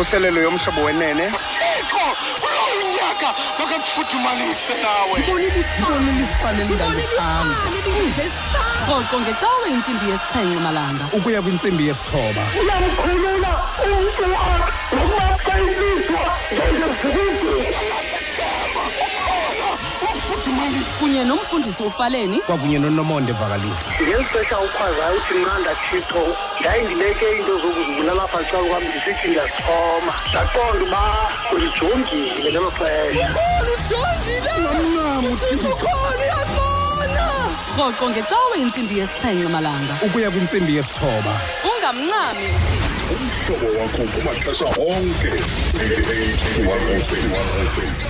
kwimvuselelo yomhlobo wenene. Thixo kulowo nyaka makakufudumanise nawe rhoqo ngecawe intsimbi yesixhenxe malanga. Ukuya kwintsimbi yesithoba. Uyamkhulula umntu nokuba ilizwa njengezikwingqina ufudumanise kunye nomfundisi ufaleni. Kwakunye nonomonde vakalisa ngeli xesha ukhwazayo uthi mnanda thixo ndayindibeke into zokuzibulala apha xa kwam ndisithi ndiyazixhoma ndaqonda uba ulijongile ngelo xesha. Rhoqo ngecawe intsimbi yesixhenxe malanga. Ukuya kwintsimbi yesithoba. Ungamncami. Umhlobo wakho kumaxesha onke. 88 106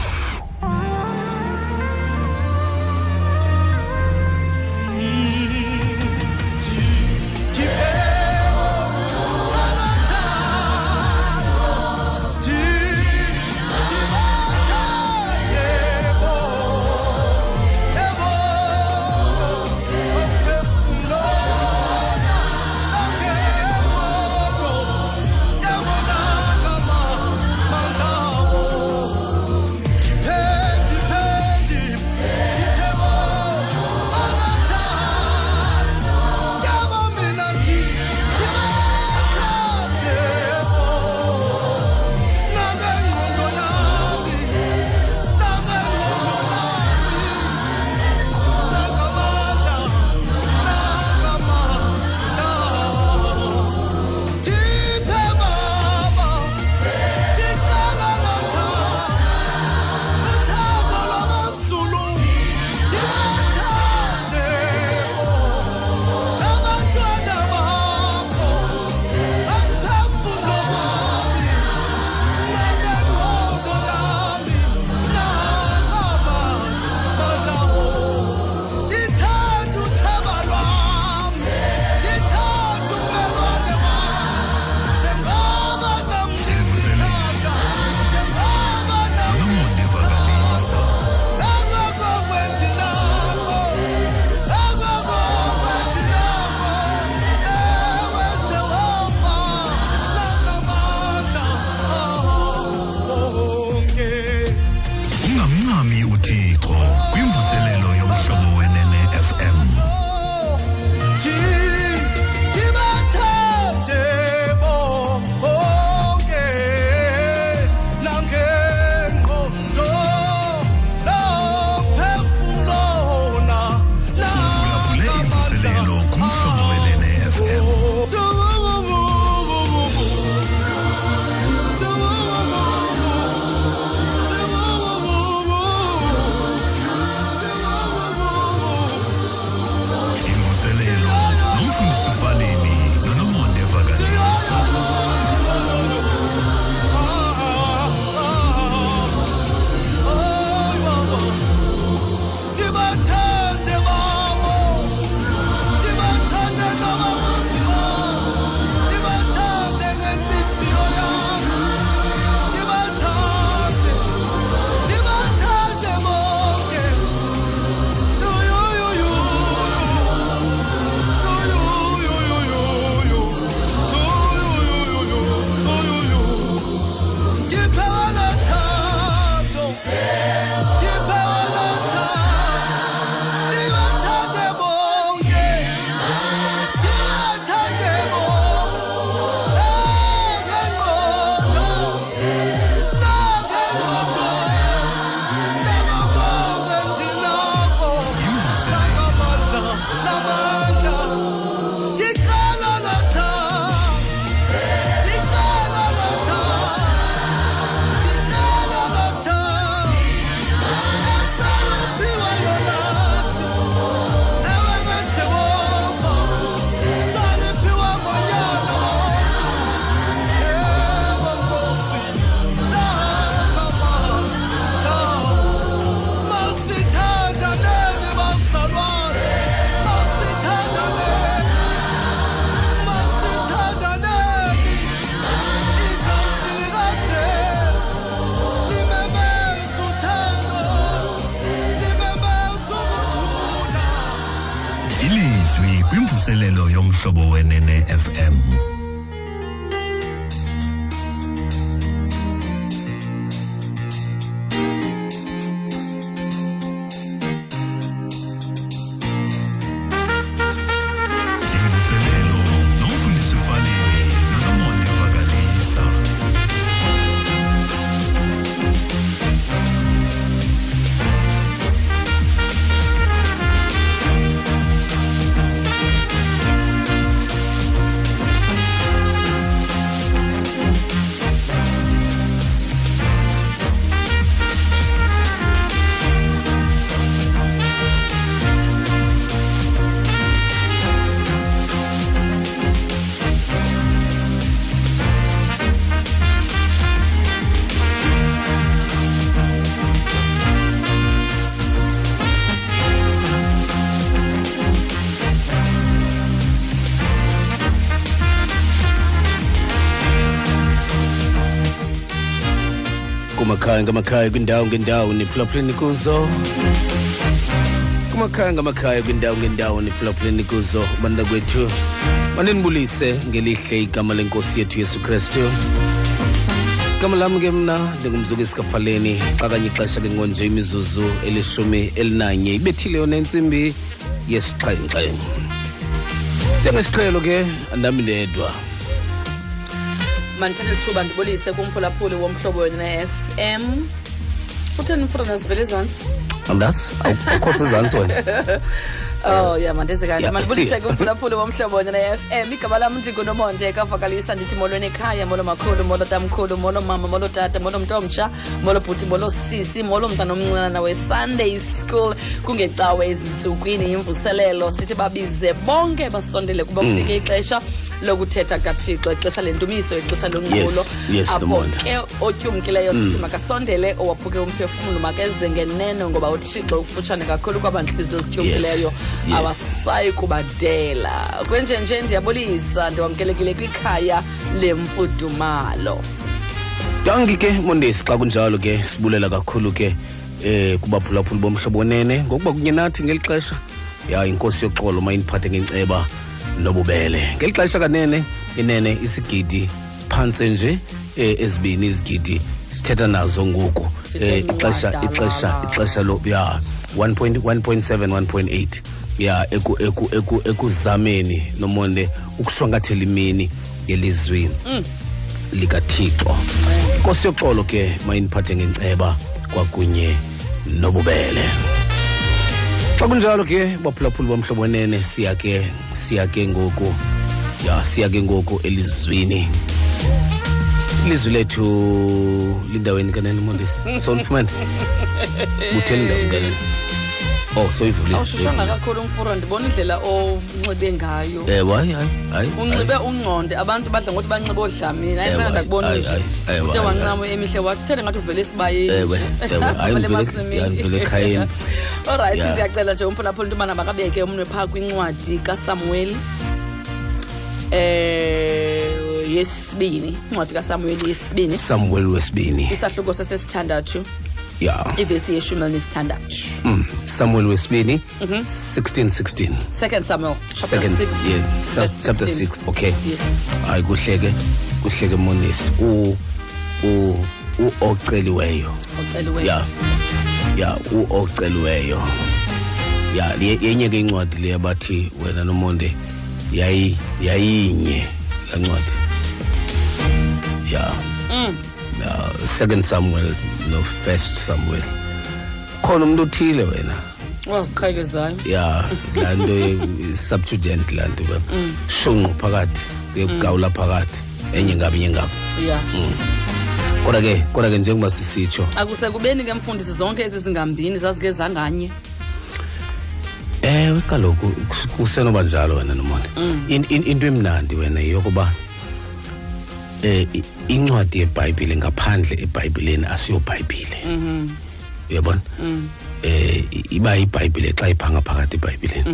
ngamakhaya ngamakhaya kwindawo ngendawo niphulaphuleni kuzo kumakhaya ngamakhaya kwindawo ngendawo niphulaphuleni kuzo banda kwethu mandinibulise ngelihle igama lenkosi yethu yesu kristu. Igama lam ke mna ndingumzuku esikafaleni xa kanye ixesha ke ngonje imizuzu elishumi elinanye. Ibethile yona intsimbi yesixhenxe. Njengesiqhelo ke andami ndedwa mandithathe lithuba ndibulise kumphulaphuli womhlobo wena ne-fm utheni mfurana zivele ezantsi? Andas? Awukho sezantsi wena oh ya mandenze kanti Yeah. mandibulise kumphulaphula womhlobo wena ne-fm igama lam ndingunomonde kavakalisa ndithi molweni ekhaya molo makhulu molo tamkhulu molo mama molo tata molo mntu omtsha molo bhuti molo sisi molo mntana omncinana wesunday school kungecawe ezintsukwini yimvuselelo sithi babize bonke basondele kuba kufike ixesha lokuthetha kathixo ixesha lentumiso ixesha lonqulo yes, apho Nomonde. ke otyumkileyo sithi makasondele owaphuke umphefumlo makeze ngoba uthixo ukufutshane kakhulu kwabantliziyo zityumkileyo yes. Abasayi kubadela. Kwenjenje ndiyabulisa ndiwamkelekile kwikhaya lemfudumalo. Danki ke mondesi xa kunjalo ke sibulela kakhulu ke eh kubaphulaphuli bomhlobo onene ngokuba kunye nathi ngeli xesha ya inkosi yoxolo mayiniphathe ngenceba nobubele. Ngeli xesha kanene inene isigidi phantse nje eh, ezibini izigidi sithetha nazo ngoku. Eh, ixesha ixesha ixesha lo ya 1.1.7 1.8 ya eku eku eku ekuzameni nomonde ukushwankathela imini yelizwini. Likathixo inkosi yoxolo ke mayiniphathe ngenceba kwakunye nobubele. Xa kunjalo ke baphulaphuli bomhlobo wenene siya ke siya ke ngoku ya siya ke ngoku elizwini. Ilizwi lethu lindaweni kanene mondisi solifumane ndaweni kanene oh soyivulile awushushanga kakhulu umfuro ndibona indlela onxibe ngayo. Ewe hayi hayi hayi unxibe ungqonde abantu badla ngokuthi banxibe odlamini Ewe, ayisanga ndakubona ayi, nje. ewe, ude wancama emihle wathethe ngathi uvele esibayeni. Ewe, ewe, ya, ndivele ekhayeni. olrayithi ndiyacela nje umphulaphula into yobana makabeke umnwe phaa kwincwadi kasamueli eh yesibini incwadi kasamueli yesibini. Samuel wesibini. Isahluko sesesithandathu ya. Ivesi yeshumi elinesithandathu Mm, samuel wesibini 1616 second samuel chapter second 6 yeah, sa- verse chapter 16. 6 okay. Yes. Hayi kuhleke kuhleke monisi u u u oceliweyo. Oceliweyo. Ya ya u oceliweyo. Ya le- yenye ke incwadi le abathi wena nomonde yayi yayinye la ncwadi. Ya. Ya second samuel no first samuel. Khona umuntu othile wena. Waziqhekezayo ya laa nto ye-subjudent laa nto ba shunqu phakathi kuyekugawula phakathi. Enye ngabi enye ngabi ya. Kodwa ke kodwa ke njengoba sisitsho. Akusekubeni ke mfundisi zonke ezi zingambini zazike zanganye? Ewe kaloku kus- kusenoba njalo wena in- into emnandi wena yeyokuba eh i- incwadi yebhayibhile ngaphandle ebhayibhileni asiyobhayibhile. Uyabona? Eh iba ibhayibhile xa iphanga phakathi ebhayibhileni.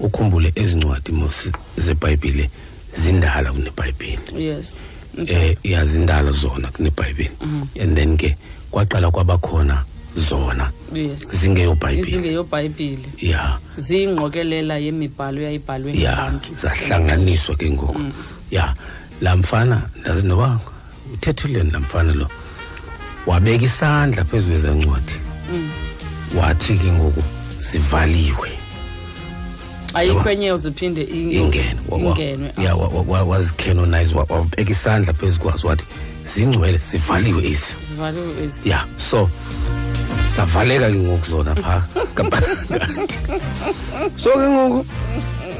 Ukhumbule ezincwadi mos zebhayibhile zindala kunebhayibhile. Yes. Eh iyazindala zona kunebhayibhile. And then ke kwaqala kwabakhona zona yes. zingeyobhayibhile. Ya. Ziyingqokelela yemibhalo yayibhalwe ya zahlanganiswa ke ngoku. Ya laa mfana ndazi noba uthethuleni laa mfana lo wabeka isandla phezu kwezancwadi wathi ke ngoku zivaliwe. Ayikho enye ziphinde ingene Wa- wa- ingenwe. Wazicanonize wabeka isandla phezu kwazo wathi zingcwele zivaliwe ezi. Ya so savaleka ke ngoku zona phaa so ke ngoku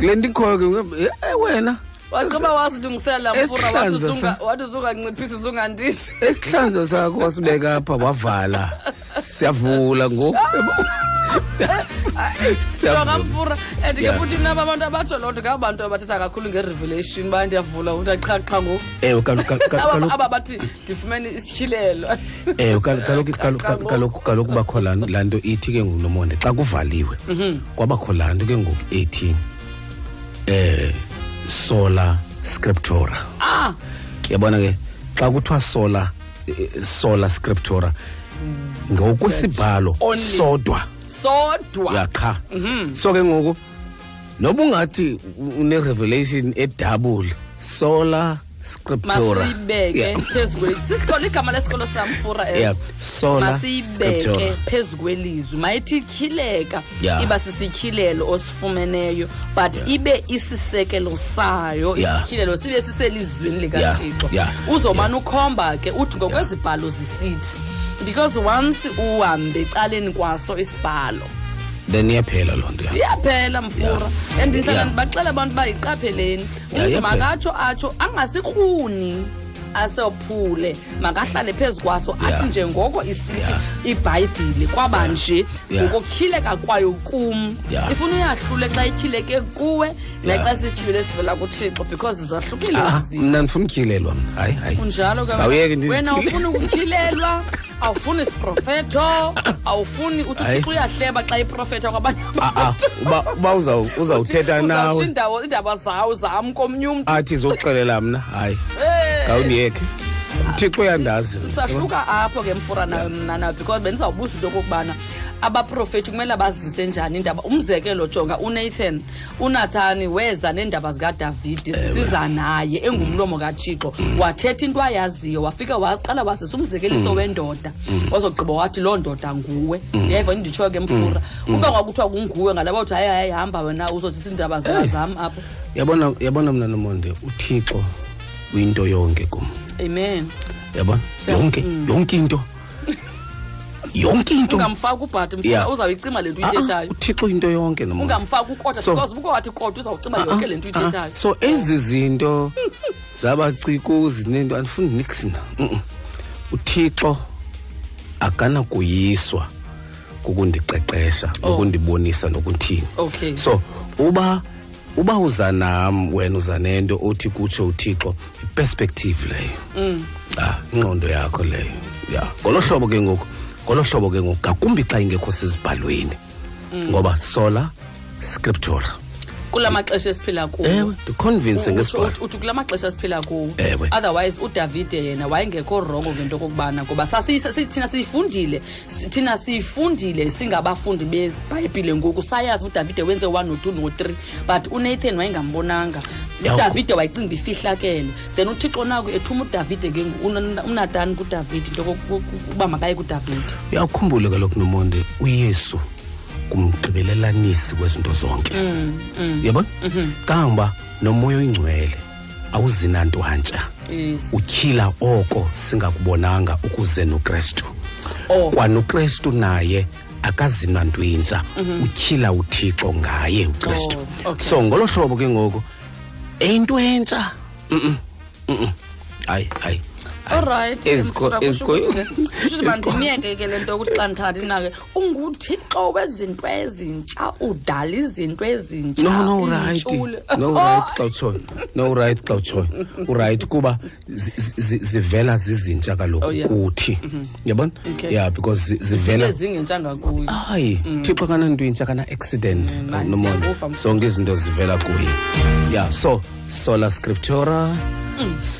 le nto ikhoyo ke ngoku, eh wena wagqiba wazilungisela mfura wathi wathi uzunganciphisa uzungandisi esihlanza sakho wasibeka apha wavala. Siyavula ngoku. Jonga mfura and ke futhi naba abantu abatsho loo nto ngabantu abathetha kakhulu nge-revelation baya ndiyavula umntu aqhaqha ngoku. Ewe Aba- bathi ndifumene isityhilelo. Ewe kal- kaloku bakho laa nto- ithi ke ngoku nomonde xa kuvaliwe kwabakho laa nto ke ngoku ethi eh sola scriptura. Ah! Yabona ke xa kuthiwa sola sola scriptura ngokwesibhalo sodwa. Sodwa. Ya cha so ke ngoku noba ungathi une-revelation edouble sola masiyibeke phezu kwelizwi igama lesikolo samfura. Yeah, masiyibeke phezu kwelizwi. Mayithi ityhileka Yeah. iba sisityhilelo osifumeneyo but ibe isisekelo sayo Yeah. isityhilelo sibe siselizwini likathixo Yeah. uzomane ukhomba ke uthi ngokwezibhalo zisithi because once uhambe ecaleni kwaso isibhalo then iyaphela loo nto ya. Iyaphela mfura. And ndihlala ndibaxela abantu bayiqapheleni yiqapheleni umntu makatsho atsho angasikruni asophule. Makahlale phezu kwaso athi Yeah. njengoko isithi Yeah. ibhayibhile kwaba nje Yeah. ngokutyhileka kwayo kum. Ifuna uyahlule xa ityhileke kuwe naxa sityhilele sivela kuthixo because zahlukile Ah, mna ndifuna utyhilelwa mna hayi hayi. Kunjalo ke wena. Awufuni ukutyhilelwa awufuni siprofetho awufuni uthi uthixo uyahleba xa iprofetha kwabanye Ah, ah, uba uba uza- uzawuthetha nawe. indaba zawo zam komnye umntu. Athi zokuxelela mna. Hayi. Eh, ngawundiyeke uthixo uyandazi. Sahluka apho ke mfura nayo because bendizawubuza into okokubana abaprofethi kumele bazise njani indaba umzekelo jonga unathan unathani weza neendaba zikadavidi siza naye engumlomo kathixo. Wathetha into ayaziyo wafika waqala wasisa umzekeliso wendoda. Ozogqiba wathi loo ndoda nguwe. Yayiva nditsho ke mfura. Uba ngakuthiwa kunguwe ngalaba uthi hayi hayi hamba wena uzothitha iindaba zikazam apho. Yabona yabona mna nomonde uthixo uyinto yonke kum. Amen. Yabona? Yonke Mm. yonke into. Yonke into. Ungamfaki ubhati Yeah. uzawuyicima le nto Ah, ah, uyithethayo uthixo into yonke nomonde. Ungamfaki ukota So- because uba wathi kodwa uzawucima yonke le nto Ah, ah, uyithethayo. So ezi zinto zabacikuzi nento andifuni nix mna. Mm-mm. uthixo akanakuyiswa kukundiqeqesha Oh. nokundibonisa nokuthini. Okay. So uba uba uza nam wena uza nento othi kutsho uthixo iperspective leyo. Mm. ah ingqondo yakho leyo. Ya ngolo hlobo ke ngoku ngolo hlobo ke ngoku. Ngakumbi xa ingekho sezibhalweni Mm. ngoba sola scriptura. Kula maxesha esiphila kuwo. Ewe ndiconvince kula maxesha esiphila kuwo. Ewe. otherwise udavide yena wayengekho rongo ngento okokubana ngoba thina siyifundile thina siyifundile singabafundi bebhayibhile ngoku. Sayazi udavide wenze one no-two no-three but unathan wayengambonanga. Udavide wayicinga uba ifihlakele. Then uthixo nako ethuma udavide ke unatani kudavide into uba makaye kudavide. Uyakhumbule kaloku nomonde uyesu ngumgqibelelanisi kwezinto zonke. Yabona kangoba nomoya oyingcwele awuzinantwantsha yes. Utyhila oko singakubonanga ukuze nokristu. Oh. Kwanokrestu naye akazinantwintsha utyhila uthixo ngaye ukristu. Oh, okay. so ngolo hlobo ke ngoku eyinto entsha. Mm-mm, mm-mm. hayi hayi mandimyeke ke le nto ukuthi xa ndithatha inake unguthixo wezinto ezintsha udala izinto ezintsha no no right. no right xa utshoyo no right xa utshoyo urayithi kuba zi- zi- zivela zizintsha kaloku Oh, kuthi. Yabona? Ya yeah because zivela zingentsha ngakuyo hayi thixo kananto intsha kana-accident nomona ndiyakuva, mfo. zonke izinto zivela kuye. Ya so sola scriptura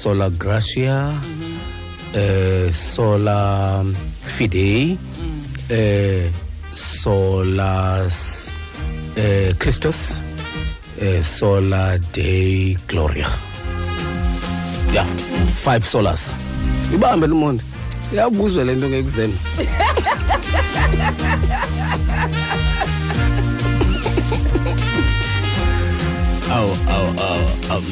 sola gracia eh sola fidei. Eh solas eh christus. Eh sola dei gloria. Yeah five solas. Ibambe lumonde. Iyabuzwe le nto nge-exams awu awu awu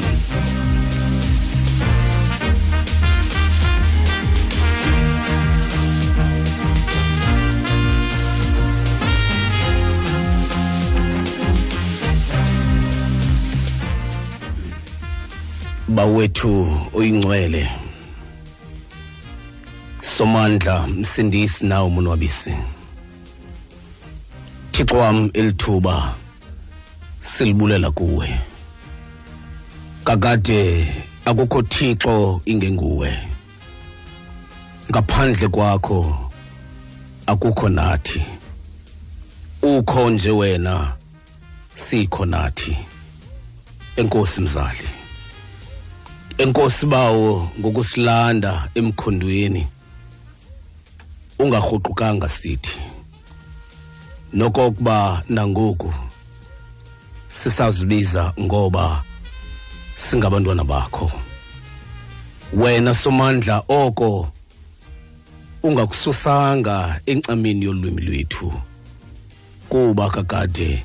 bawethu oyingcwele somandla msindisi nawo monwabisi. Thixo wam elithuba silibulela kuwe. Kakade akukho thixo ingenguwe. Ngaphandle kwakho akukho nathi. Ukho nje wena sikho nathi. Enkosi mzali. Enkosi bawo ngokusilanda emkhondweni ungarhuqukanga sithi. Nokokuba nangoku sisazibiza ngoba singabantwana bakho. Wena somandla oko ungakususanga encameni yolwimi lwethu kuba kakade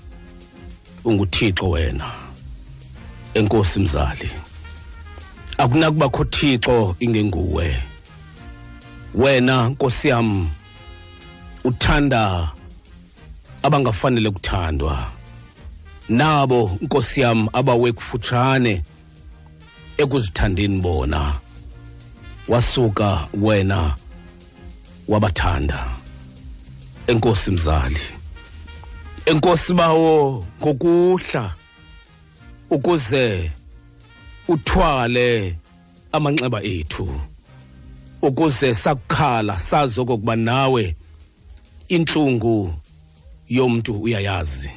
unguthixo wena. Enkosi mzali. Akunakubakho thixo ingenguwe. Wena nkosi yam uthanda abangafanele kuthandwa nabo nkosi yam abawe kufutshane ekuzithandeni bona. Wasuka wena wabathanda. Enkosi mzali enkosi bawo ngokuhla ukuze uthwale amanxeba ethu ukuze sakukhala sazi okokuba nawe intlungu yomntu uyayazi.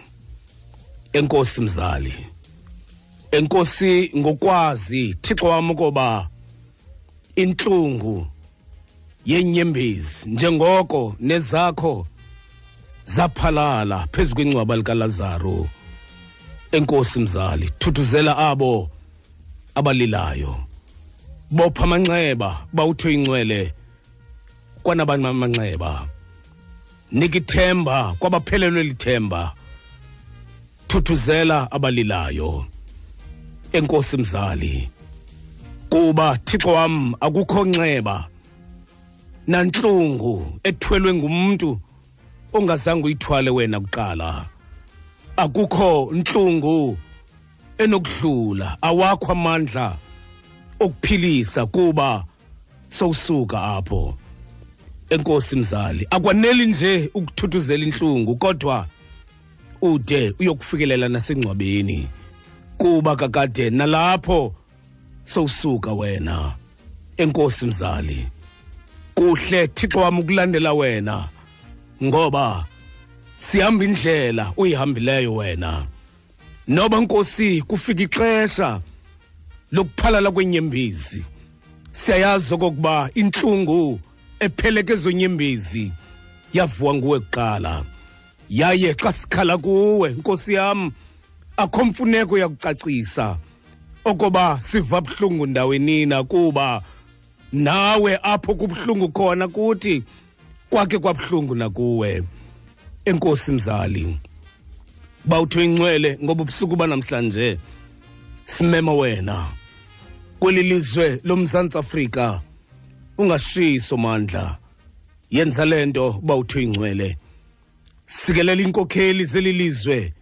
Enkosi mzali enkosi ngokwazi thixo wam ukuba intlungu yenyembezi njengoko nezakho zaphalala phezu kwencwaba likalazaro enkosi mzali thuthuzela abo abalilayo. Bopha amanxeba bawutho incwele kwanabani amanxeba. Nikithemba kwabaphelelwe lithemba. Thuthuzela abalilayo. Enkosi mzali kuba thixo wam akukho nxeba. Nantlungu ethwelwe ngumntu ongazange uyithwale wena kuqala. Akukho ntlungu enokudlula awakho amandla okuphilisa kuba sowusuka apho. Enkosi mzali akwaneli nje ukuthuthuzela inhlungu kodwa ude uyokufikelela nasengcwabeni kuba kakade nalapho sowusuka wena. Enkosi mzali kuhle thixo wami ukulandela wena ngoba sihamba indlela uyihambileyo wena. Noba nkosi kufika ixesha lokuphalala kwenyembezi. Siyayazi okokuba intlungu ephelekezo nyembezi yavuwa nguwe kuqala. Yaye xa sikhala kuwe nkosi yam akho mfuneko yakucacisa okoba siva buhlungu ndawenina kuba nawe apho kubuhlungu khona kuthi kwakhe kwabuhlungu nakuwe. Enkosi mzali. Bawutho incwele ngoba ubusuku banamhlanje simema wena. Kweli lizwe lomzantsi afrika ungashiso mandla. Yenza le nto bawutho ingcwele sikelela inkokheli zeli lizwe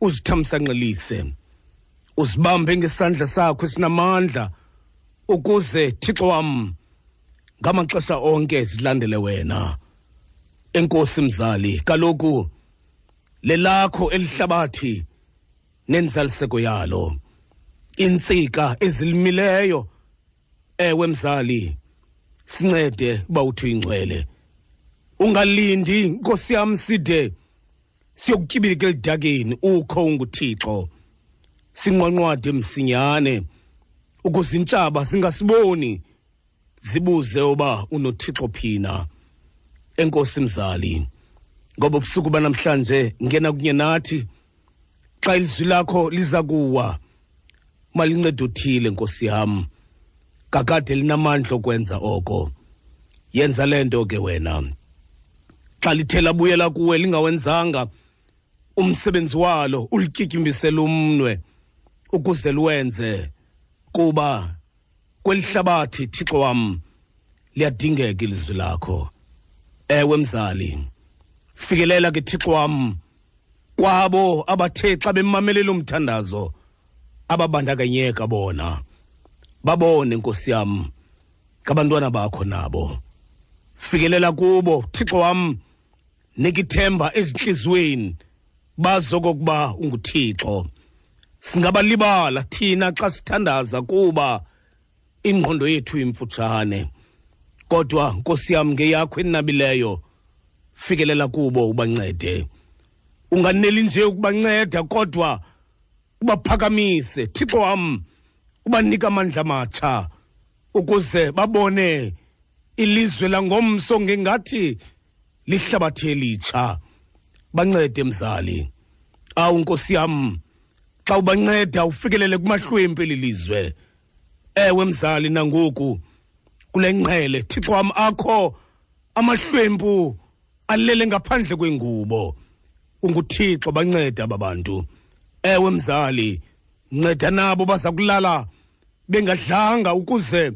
uzithamsanqelise. Uzibambe ngesandla sakho esinamandla ukuze thixo wam ngamaxesha onke zilandele wena. Enkosi mzali kaloku lelakho elihlabathi nenzaliseko yalo. Intsika ezilimileyo. Ewe mzali sincede uba uthi ingcwele ungalindi nkosi yam side. Siyokutyibika elidakeni ukho unguthixo. Sinqwanqwade msinyane. Ukuze intshaba zingasiboni zibuze uba unothixo phina. Enkosi mzali ngoba ubusuku banamhlanje ngena kunye nathi xa ilizwi lakho liza kuwa malinceda uthile nkosi yam. Kakade linamandla okwenza oko. Yenza le nto ke wena. Xa lithe labuyela kuwe lingawenzanga umsebenzi walo ulityityimbisele umnwe ukuze luwenze kuba kweli hlabathi thixo wam liyadingeka ilizwi lakho. Ewe mzali. Fikelela ke thixo wam kwabo abathe xa bemamelela umthandazo ababandakanyeka bona. Babone nkosi yam ngabantwana bakho nabo. Fikelela kubo thixo wam nikithemba ezintliziyweni bazokokuba unguthixo. Singabalibala thina xa sithandaza kuba ingqondo yethu imfutshane. Kodwa nkosi yam ngeyakho enabileyo fikelela kubo ubancede. Unganeli nje ukubanceda kodwa ubaphakamise. Thixo wam ubanika amandla matsha ukuze babone ilizwe langomso ngengathi lihlabathe elitsha. Bancede mzali. Awu nkosi yam xa ubanceda ufikelele kumahlwempu eli lizwe. Ewe mzali nangoku kule ngqele thixo wam akho amahlwempu alele ngaphandle kwengubo. Unguthixo bancede aba bantu. Ewe mzali nceda nabo baza kulala bengadlanga ukuze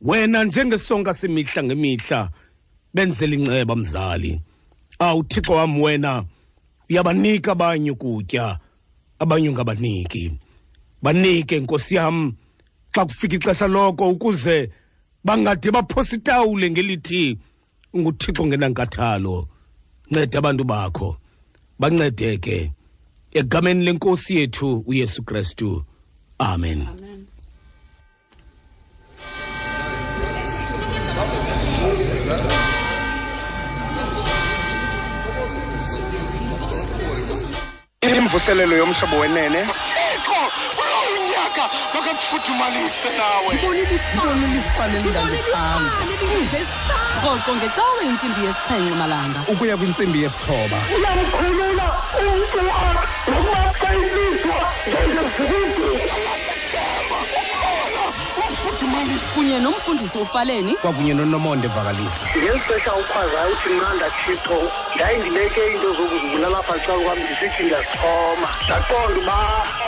wena njengesonka semihla ngemihla benzele inceba mzali. Awu thixo wam wena uyabanika abanye ukutya abanye ungabaniki. Banike nkosi yam xa kufika ixesha loko ukuze bangade baphosa itawule ngelithi unguthixo ngenankathalo. Nceda abantu bakho. Bancedeke egameni lenkosi yethu uyesu kristu. Amen, amen. imvuselelo yomhlobo wenene thixo kulowunyaka makakufuthumalise nawe. Rhoqo ngecawe intsimbi yesixhenxe malanga. Ukuya kwintsimbi yesithoba uyamkhulula umntu nokuba kunye nomfundisi ufaleni. Kwakunye nonomonde vakalisa ngeli xesha ukhwazayo uthi nqanda thixo ndayindileke iinto zokuzibulalapha xa kwam ndisithi ndiyazixhoma ndaqonda uba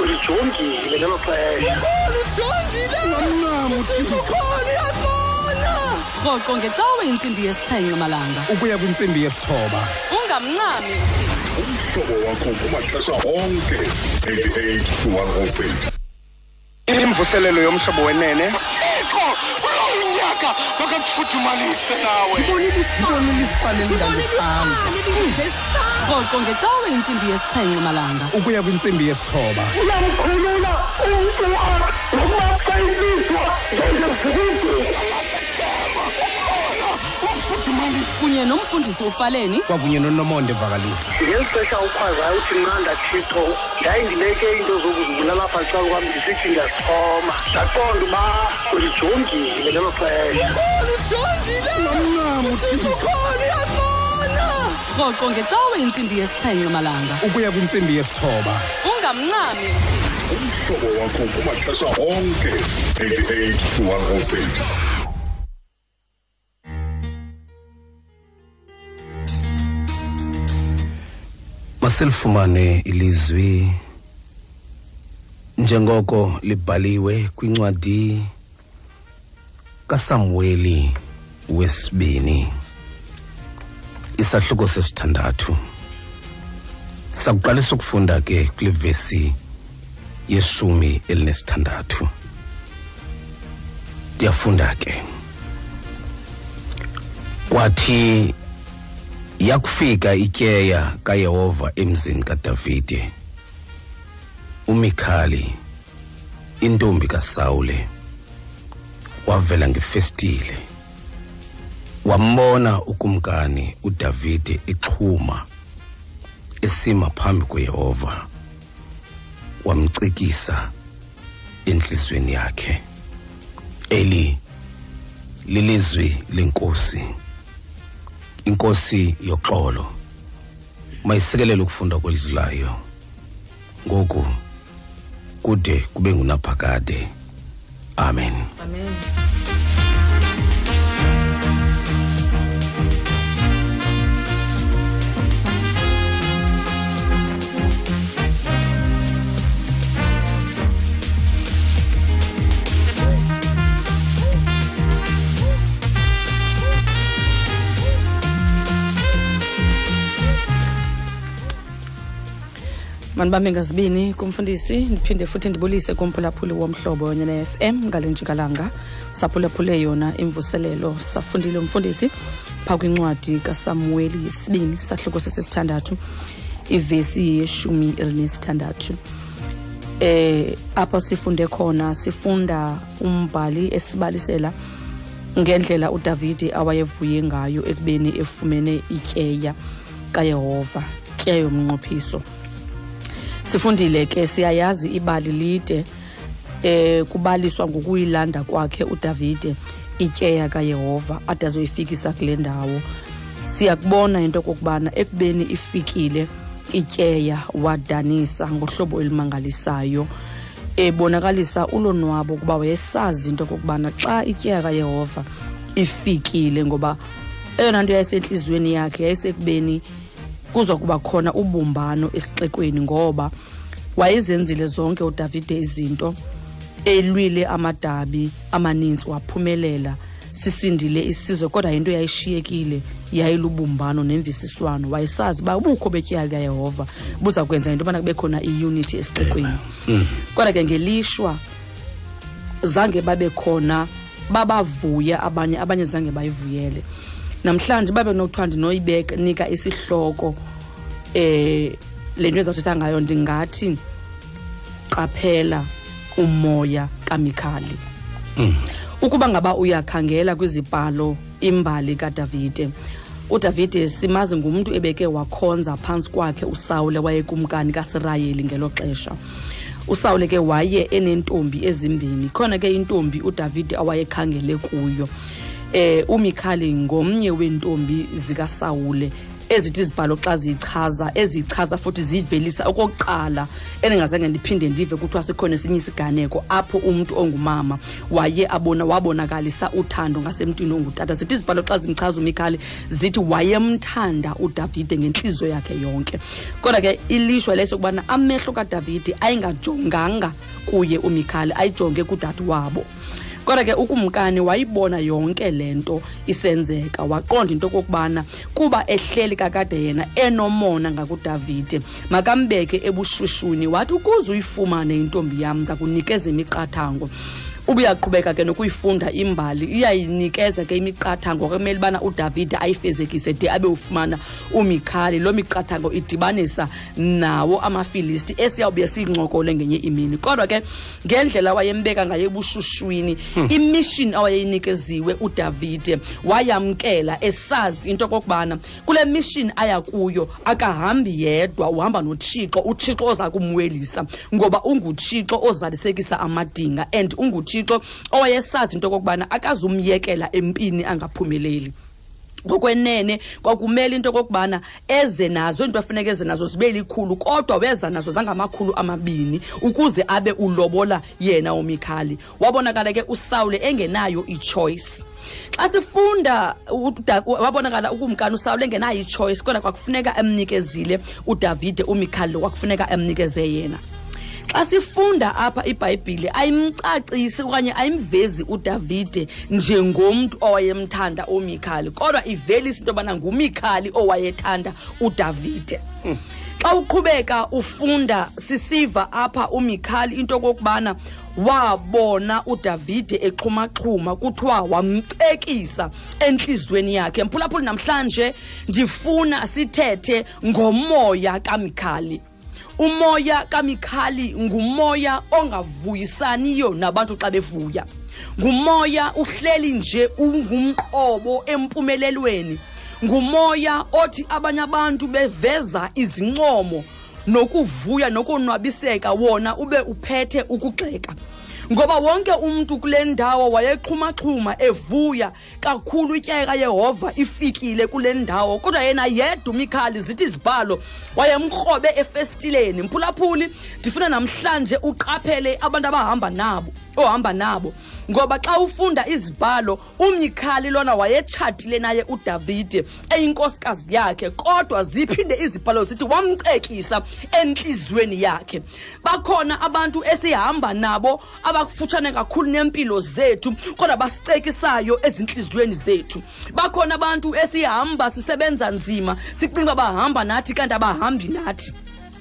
ulijongile ngelo xesha. Rhoqo ngecawe intsimbi yesixhenxe malanga. Ukuya kwintsimbi yesithoba. Ungamncami. Umhlobo wakho kumaxesha onke 88 to 106 imvuselelo yomhlobo wenene. Nawe. Rhoqo ngecawe intsimbi yesixhenxe malanga. Ukuya kwintsimbi yesithoba. Uyamkhulula umntu nokuba xa ilizwa kunye nomfundisi ufaleni. Kwakunye nonomonde vakalisa ngeli xesha ukhwazayo uthi nqanda thixo ndayindileke iinto zokuzibulala lapha xa kwam ndisithi ndiyazixhoma ndaqonda uba ulijongile ngelo xesha. Rhoqo ngecawe intsimbi yesixhenxe malanga. Ukuya kwintsimbi yesithoba. Ungamncami umhlobo wakho kumaxesha onke 88 to 106 masilifumane ilizwi njengoko libhaliwe kwincwadi kaSamueli wesibini. Isahluko sesithandathu. Sakuqalisa ukufunda ke kule vesi yeshumi elinesithandathu. Ndiyafunda ke. Kwathi yakufika ityeya kaYehova emzini kaDavide uMikhali intombi kaSawule wavela ngefestile. Wambona ukumkani uDavide exhuma esima phambi kweYehova wamcikisa enhlizweni yakhe eli lilizwi lenkosi. Inkosi yoxolo. Mayisekelele ukufunda kwelizwi layo. Ngoku kude kube ngunaphakade. Amen. Amen. Manibambe ngazibini kumfundisi ndiphinde futhi ndibulise kumphulaphuli womhlobo wenye ne-fm ngale njikalanga saphulaphule yona imvuselelo safundile umfundisi. Phaa kwincwadi kasamueli yesibini sahluko sesisithandathu ivesi yeshumi elinesithandathu. Eh apho sifunde khona sifunda umbhali esibalisela ngendlela udavide awayevuye ngayo ekubeni efumene ityeya kayehova tyeya yomnqophiso. Sifundile ke siyayazi ibali lide eh kubaliswa ngokuyilanda kwakhe uDavide ityeya kayehova ade azoyifikisa kule ndawo. Siyakubona into okokubana ekubeni ifikile ityeya wadanisa ngohlobo elimangalisayo ebonakalisa ulonwabo kuba wayesazi into okokubana xa ityeya kayehova ifikile ngoba eyona nto yayisentliziyweni yakhe yayisekubeni kuza kuba khona ubumbano esixekweni ngoba wayezenzile zonke udavide izinto elwile amadabi amaninzi waphumelela sisindile isizwe kodwa yinto yayishiyekile yayilubumbano nemvisiswano. Wayesazi uba ubukho betyeya kayehova buza kwenza into yobana kube khona iunity esixekweni. Kodwa ke ngelishwa zange babe khona babavuya abanye abanye zange bayivuyele. Namhlanje babe nokuthiwa ndinoyibeka nika isihloko eh le nto ezawuthetha ngayo ndingathi qaphela umoya kamikhali. Ukuba ngaba uyakhangela kwizibhalo imbali kadavide udavide simazi ngumntu ebeke wakhonza phantsi kwakhe usawule wayekumkani kasirayeli ngelo xesha. Usawule ke waye eneentombi ezimbini khona ke intombi udavide awayekhangele kuyo. Eh umikhali ngomnye weentombi zikasawule ezithi izibhalo xa ziyichaza eziyichaza futhi ziyivelisa okokuqala endingazange ndiphinde ndive kuthiwa sikhona esinye isiganeko apho umntu ongumama waye abona wabonakalisa uthando ngasemntwini ongutata. Zithi izibhalo xa zimchaza umikhali zithi wayemthanda udavide ngentliziyo yakhe yonke. Kodwa ke ilishwa leso kubana amehlo kadavide ayingajonganga kuye umikhali ayijonge kudade wabo kodwa ke ukumkani wayibona yonke le nto isenzeka. Waqonda into okokubana kuba ehleli kakade yena enomona ngakudavide. Makambeke ebushushuni wathi ukuze uyifumane intombi yam ndiza kunikeza imiqathango ubuyaqhubeka ke nokuyifunda imbali iyayinikeza ke imiqathango kumele ubana udavide ayifezekise de abe ufumana umikhali. Loo miqathango idibanisa nawo amafilisti esiyawube siyincokole ngenye imini. Kodwa ke ngendlela wayembeka ngayo ebushushwini imishini awayeyinikeziwe udavide wayamkela esazi into okokubana kule mishini aya kuyo akahambi yedwa uhamba nothixo uthixo oza kumwelisa ngoba unguthixo ozalisekisa amadinga and unguthixo owayesazi into okokubana akazumyekela empini angaphumeleli. Ngokwenene kwakumele into okokubana eze nazo into afuneka eze nazo zibe likhulu kodwa weza nazo zangamakhulu amabini ukuze abe ulobola yena umikhali. Wabonakala ke usawule engenayo ichoice. Xa sifunda wabonakala ukumkani usawule engenayo ichoice kodwa kwakufuneka emnikezile udavide umikhali lo kwakufuneka emnikeze yena xa sifunda apha ibhayibhile ayimcacisi okanye ayimvezi udavide njengomntu owayemthanda umikhali kodwa ivelisa into yobana ngumikhali owayethanda udavide. Xa uqhubeka ufunda sisiva apha umikhali into okokubana wabona udavide exhumaxhuma kuthiwa wamcekisa entliziyweni yakhe. Mphulaphuli namhlanje ndifuna sithethe ngomoya kamikhali. Umoya kamikhali ngumoya ongavuyisaniyo nabantu xa bevuya. Ngumoya uhleli nje ungumqobo empumelelweni. Ngumoya othi abanye abantu beveza izincomo nokuvuya nokonwabiseka wona ube uphethe ukugxeka. Ngoba wonke umntu kule ndawo wayexhumaxhuma evuya kakhulu ityaya kayehova ifikile kule ndawo kodwa yena yedwa umikhali zithi izibhalo wayemkrobe efestileni. Mphulaphuli ndifuna namhlanje uqaphele abantu abahamba nabo ohamba nabo. Ngoba xa ufunda izibhalo umikhali lona wayetshatile naye udavide eyinkosikazi yakhe kodwa ziphinde izibhalo zithi wamcekisa entliziyweni yakhe. Bakhona abantu esihamba nabo abakufutshane kakhulu neempilo zethu kodwa basicekisayo ezintliziyweni zethu. Bakhona abantu esihamba sisebenza nzima. Sicinga uba bahamba nathi kanti abahambi nathi.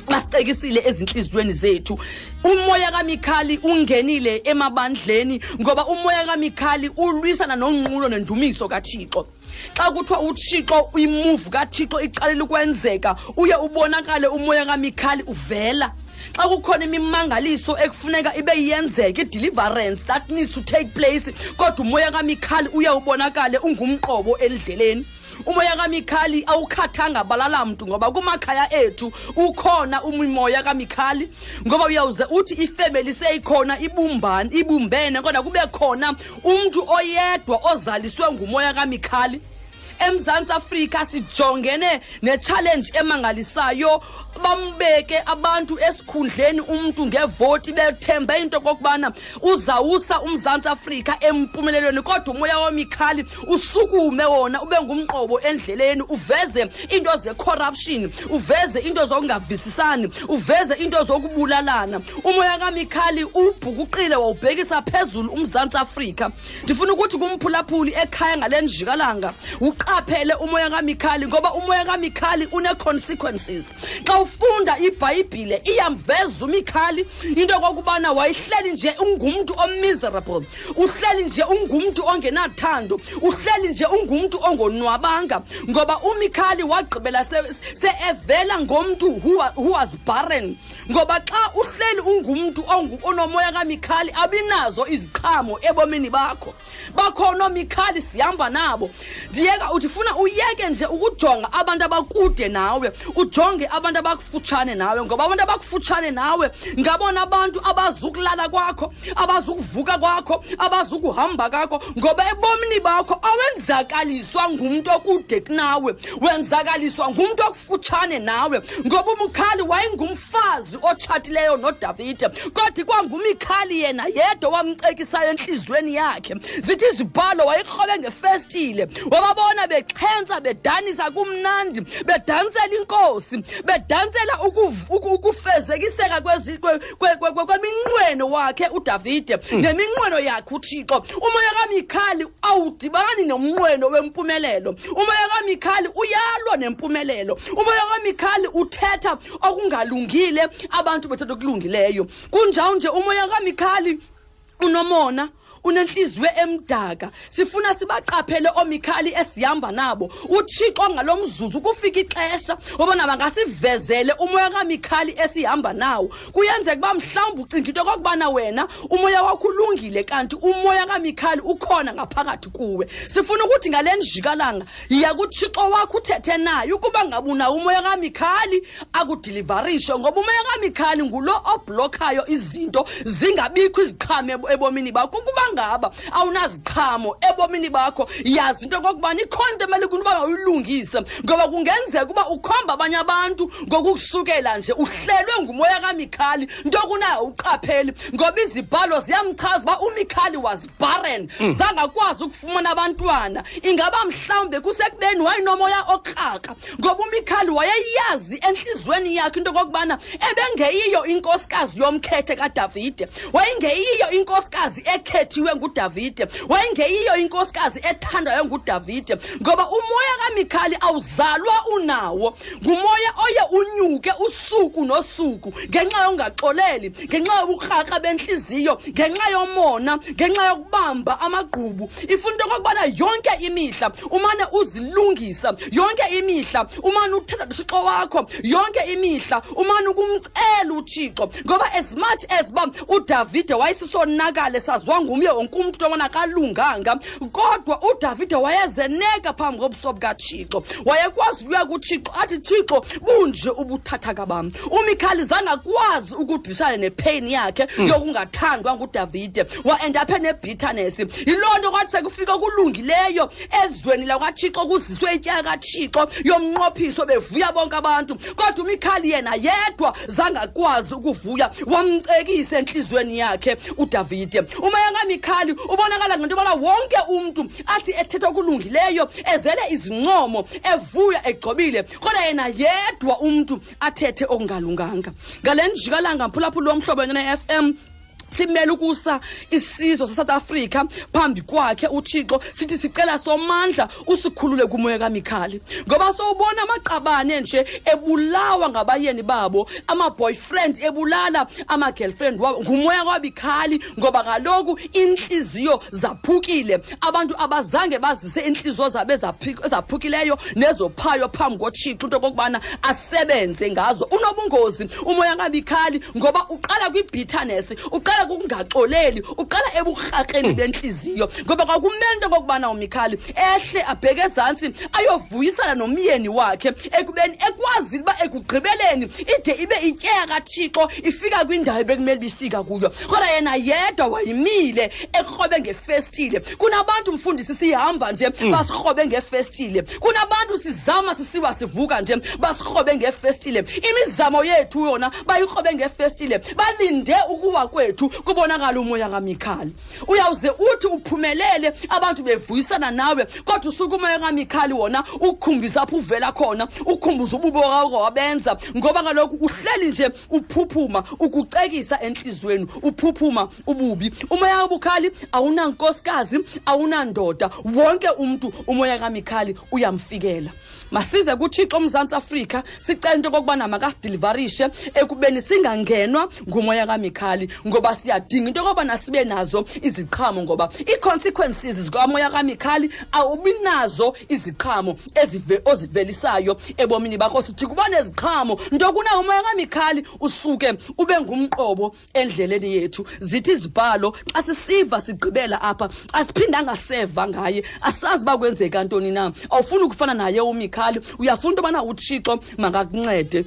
Basicekisile ezinhliziyweni zethu. Umoya kamikhali ungenile emabandleni ngoba umoya kamikhali ulwisana nonqulo nendumiso kathixo. Xa kuthiwa uthixo imuvu kathixo iqalile ukwenzeka uye ubonakale umoya kamikhali uvela. Xa kukhona imimangaliso ekufuneka ibe yenzeka i-deliverance that needs to take place kodwa umoya kamikhali uye ubonakale ungumqobo endleleni. Umoya kamikhali awukhathanga balala mntu ngoba kumakhaya ethu ukhona umimoya kamikhali ngoba uyawuze uthi ifemeli seyikhona ibumbane ibumbene kodwa kube khona umntu oyedwa ozaliswe ngumoya kamikhali. Emzantsi afrika sijongene nechallenge emangalisayo bambeke abantu esikhundleni umntu ngevoti bethembe into kokubana uzawusa umzantsi afrika empumelelweni kodwa umoya wamikhali usukume wona ube ngumqobo endleleni uveze into ze-corruption uveze into zokungavisisani uveze into zokubulalana. Umoya kamikhali ubhukuqile wawubhekisa phezulu umzantsi afrika. Ndifuna ukuthi kumphulaphuli ekhaya ngale njikalanga uqaphele umoya kamikhali ngoba umoya kamikhali une-consequences. Xa ufunda ibhayibhile iyamveza umikhali. Into yokokubana wayihleli nje ungumntu omiserable uhleli nje ungumntu ongenathando uhleli nje ungumntu ongonwabanga ngoba umikhali wagqibela se- se-evela ngomntu who was barren. Ngoba xa uhleli ungumntu onomoya kamikhali abinazo iziqhamo ebomini bakho. Bakhona omikhali sihamba nabo. Ndiyeka uthi funa uyeke nje ukujonga abantu abakude nawe ujonge abantu abakufutshane nawe ngoba abantu abakufutshane nawe ngabona abantu abazukulala kwakho abazukuvuka kwakho abazukuhamba kakho ngoba ebomini bakho awenzakaliswa ngumntu okude kunawe wenzakaliswa ngumntu okufutshane nawe ngoba umkhali wayengumfazi otshatileyo nodavide kodwa kwangumikhali yena yedwa wamcekisayo entliziyweni yakhe. Zithi izibhalo wayikrobe ngefestile wababona bexhentsa bedanisa kumnandi bedansela inkosi bedansela ukuv- ukufezekiseka kweminqweno wakhe udavide neminqweno yakhe uthixo. Umoya kamikhali awudibani nomnqweno wempumelelo. Umoya kamikhali uyalwa nempumelelo. Umoya kamikhali uthetha okungalungile abantu bethetha okulungileyo. Kunjawunje umoya kamikhali unomona unenhliziyo emdaka. Sifuna sibaqaphele omikhali esihamba nabo. Uthixo ngalo mzuzu kufika ixesha. Obona bangasivezele umoya kamikhali esihamba nawo. Kuyenzeka uba mhlawumbi ucinga into okokubana wena umoya wakho ulungile kanti umoya kamikhali ukhona ngaphakathi kuwe. Sifuna ukuthi ngale njikalanga yiya kuthixo wakho uthethe naye ukuba ngabunawo umoya kamikhali akudilivarishe. Ngoba umoya kamikhali ngulo oblokhayo izinto zingabikho iziqhamo ebomini bakho. Ukuba ngaba awunaziqhamo ebomini bakho. Yazi into okokubana ikhona into emele kunto uba mawuyilungise ngoba kungenzeka uba ukhomba abanye abantu ngokusukela nje uhlelwe ngumoya kamikhali nto kunayo uqapheli ngoba izibhalo ziyamchaza uba umikhali was barren. Zangakwazi ukufumana abantwana. Ingaba mhlawumbe kusekubeni wayenomoya okraka ngoba umikhali wayeyazi entliziyweni yakhe into okokubana ebengeyiyo inkosikazi yomkhethe kadavide wayengeyiyo inkosikazi ekhethiwe ngudavide. Wayengeyiyo inkosikazi ethandwayo ngudavide ngoba umoya kamikhali awuzalwa unawo. Ngumoya oye unyuke usuku nosuku ngenxa yongaxoleli ngenxa yobukraka bentliziyo ngenxa yomona ngenxa yokubamba amagqubu. Ifuna into okokubana yonke imihla umane uzilungisa yonke imihla umane uthetha nothixo wakho yonke imihla umane ukumcela uthixo ngoba as much as uba udavide wayesisonakale saziwa ngumye wonke umntu into kalunganga kodwa udavide wayezeneka phambi kobuso bukathixo wayekwazi ukuya kuthixo athi thixo bunje ubuthathaka bam umikhali zangakwazi ukudishana nepain yakhe yokungathandwa ngudavide. Waendaphe nebitterness yiloo nto kwathi sekufika okulungileyo ezweni lakwathixo kuziswe ityaka kathixo yomnqophiso bevuya bonke abantu. Kodwa umikhali yena yedwa zangakwazi ukuvuya wamcekisa entliziyweni yakhe udavide. Umoya kamikhali ubonakala ngento yobana wonke umntu athi ethetha okulungileyo ezele izincomo evuya egcobile. Kodwa yena yedwa umntu athethe okungalunganga. Ngale njikalanga mphulaphula womhlobo wenyana FM simele ukusa isizwe sasouth africa phambi kwakhe uthixo sithi sicela somandla usikhulule kumoya kamikhali. Ngoba sowubona amaqabane nje ebulawa ngabayeni babo amaboyfriend ebulala ama-girlfriend wabo ngumoya kwabikhali ngoba kaloku iintliziyo zaphukile. Abantu abazange bazise iintliziyo zabe zaphukileyo ezaphukileyo nezophayo phambi kothixo into okokubana asebenze ngazo. Unobungozi umoya kabikhali ngoba uqala kwi-bitterness uqala uqala kungaxoleli uqala ebukrakreni bentliziyo. Ngoba kwakumele into okokubana umikhali ehle abheke ezantsi ayovuyisana nomyeni wakhe ekubeni ekwazile uba ekugqibeleni ide ibe ityeya kathixo ifika kwindawo ebekumele bifika kuyo. Kodwa yena yedwa wayimile ekrobe ngefestile. Kunabantu mfundisi sihamba nje basirhobe ngefestile. Kunabantu sizama sisiwa sivuka nje basirhobe ngefestile. Imizamo yethu yona bayirhobe ngefestile. Balinde ukuwa kwethu kubonakala umoya kamikhali. Uyawuze uthi uphumelele abantu bevuyisana nawe kodwa usuke umoya kamikhali wona ukukhumbisa apho uvela khona ukhumbuza ububo wabenza ngoba kaloku uhleli nje uphuphuma ukucekisa enhliziyweni uphuphuma ububi. Umoya kabukhali awunankosikazi awunandoda. Wonke umntu umoya kamikhali uyamfikela masize kuthixo umzantsi afrika sicela into yokokubana makasidilivarishe ekubeni singangenwa ngumoya kamikhali ngoba siyadinga into yokokubana sibe nazo iziqhamo ngoba ii-consequences zikamoya kamikhali awubi nazo iziqhamo ozivelisayo ebomini bakho. Sithi kuba neziqhamo nto kunawo umoya kamikhali usuke ube ngumqobo endleleni yethu. Zithi izibhalo xa sisiva sigqibela apha asiphindanga seva ngaye asazi uba kwenzeka ntoni na awufuni ukufana naye umikhali uyafuna into yobana uthixo makakuncede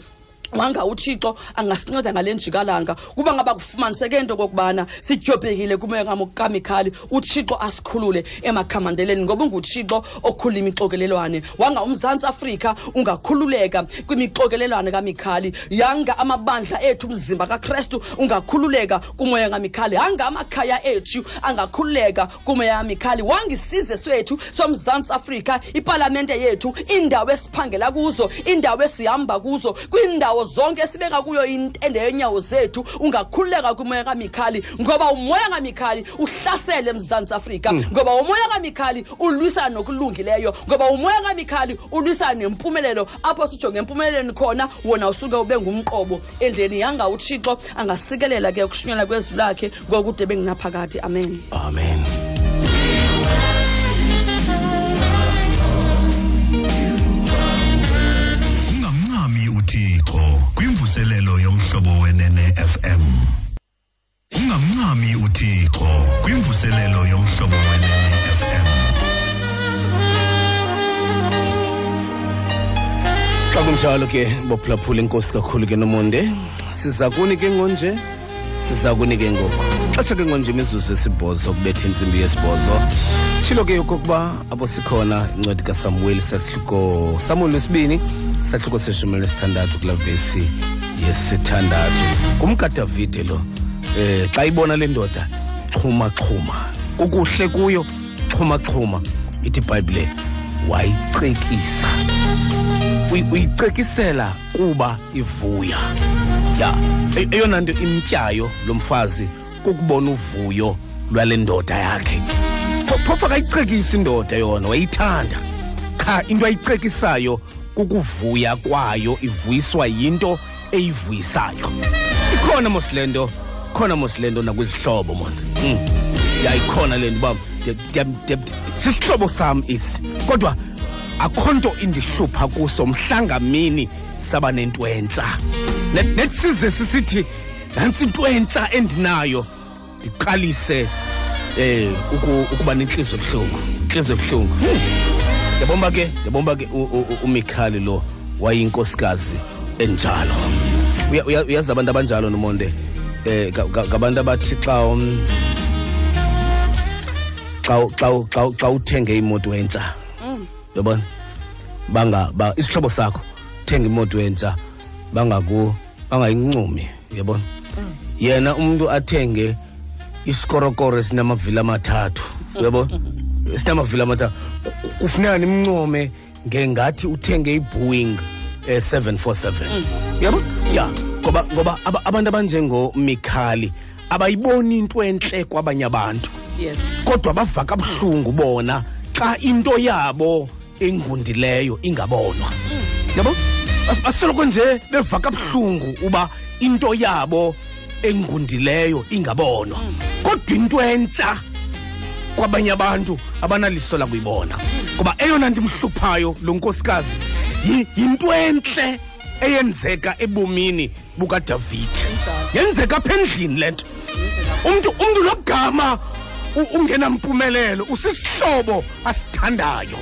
wanga uthixo angasinceda ngale njikalanga kuba ngaba kufumaniseke into okokubana sityobhekile kumoya kam- kamikhali uthixo asikhulule emakhamandeleni ngoba unguthixo okhulula imixokelelwane. Wanga umzantsi afrika ungakhululeka kwimixokelelwane kamikhali. Yanga amabandla ethu umzimba kakrestu ungakhululeka kumoya kamikhali. Hanga amakhaya ethu angakhululeka kumoya kamikhali. Wanga isizwe swethu somzantsi afrika ipalamente yethu indawo esiphangela kuzo indawo esihamba kuzo kwiindawo zonke esibeka kuyo intende yenyawo zethu ungakhululeka kumoya kamikhali ngoba umoya kamikhali uhlasele emzantsi afrika. Ngoba umoya kamikhali ulwisana nokulungileyo. Ngoba umoya kamikhali ulwisana nempumelelo. Apho sijonge empumelelweni khona wona usuke ube ngumqobo. Endleni yanga uthixo angasikelela ke ukushunyela kwezwi lakhe ngokude benginaphakathi amen. Amen. Kwimvuselelo yomhlobo wenene FM ungamncami uthixo kwimvuselelo yomhlobo wenene FM xa kunjalo ke bophulaphula inkosi kakhulu ke nomonde siza kuni ke ngonje siza kuni ke ngoku xesha ke ngonje imizuzu esibhozo kubetha intsimbi yesibhozo. Tshilo ke okokuba apho sikhona incwadi kasamueli sahluko samuel wesibini sahluko seshumi lesithandathu kulaa vesi yesithandathu. Ngumkadavide lo. Eh xa ibona le ndoda xhumaxhuma. Xhuma kukuhle kuyo xhumaxhuma. Xhuma ithi ibhayibhile wayicekisa uyicekisela kuba ivuya. Ya e- eyona nto imtyayo lo mfazi kukubona uvuyo lwale ndoda yakhe. Phofa kayicekisa indoda yona wayithanda. Qha into ayicekisayo kukuvuya kwayo ivuyiswa yinto eyivuyisayo. Ikhona mos le nto khona mos le nto nakwizihlobo mos. Yayikhona le nto uba sisihlobo sam isi kodwa akho nto indihlupha kuso mhlangamini saba nento entsha Ne- nethi size sisithi nantsi into entsha endinayo ndiqalise eh uku- ukuba nenhliziyo ebuhlungu inhliziyo ebuhlungu. Ndiyabomba ke ndiyabomba ke umikhali lo wayinkosikazi enjalo. Uya- uya- uyazi abantu abanjalo nomonde? Ga- ngabantu abathi xa um, xa xa xa uthenge imoto entsha yabona? Banga ba isihlobo sakho. Thenga imoto entsha bangaku bangayincumi yabona? Yena umuntu athenge isikorokoro esinamavili amathathu uyabona esinamavili amathathu. Ku- kufuneka nimncome ngengathi uthenge i-boeing eh, 747 yabo ya ngoba ngoba aba- abantu abanjengomikhali abayiboni into entle kwabanye abantu. Yes. Kodwa bavaka kabuhlungu bona xa into yabo engundileyo ingabonwa. Yabo? Bas- basoloko nje beva kabuhlungu uba into yabo engundileyo ingabonwa. Kodwa into entsha kwabanye abantu abanaliso lakuyibona. Ngoba eyona nto lo nkosikazi yi- yinto entle eyenzeka ebomini bukadavide yenzeka apha endlini le nto. Umntu umntu logama ungenampumelelo usisihlobo asithandayo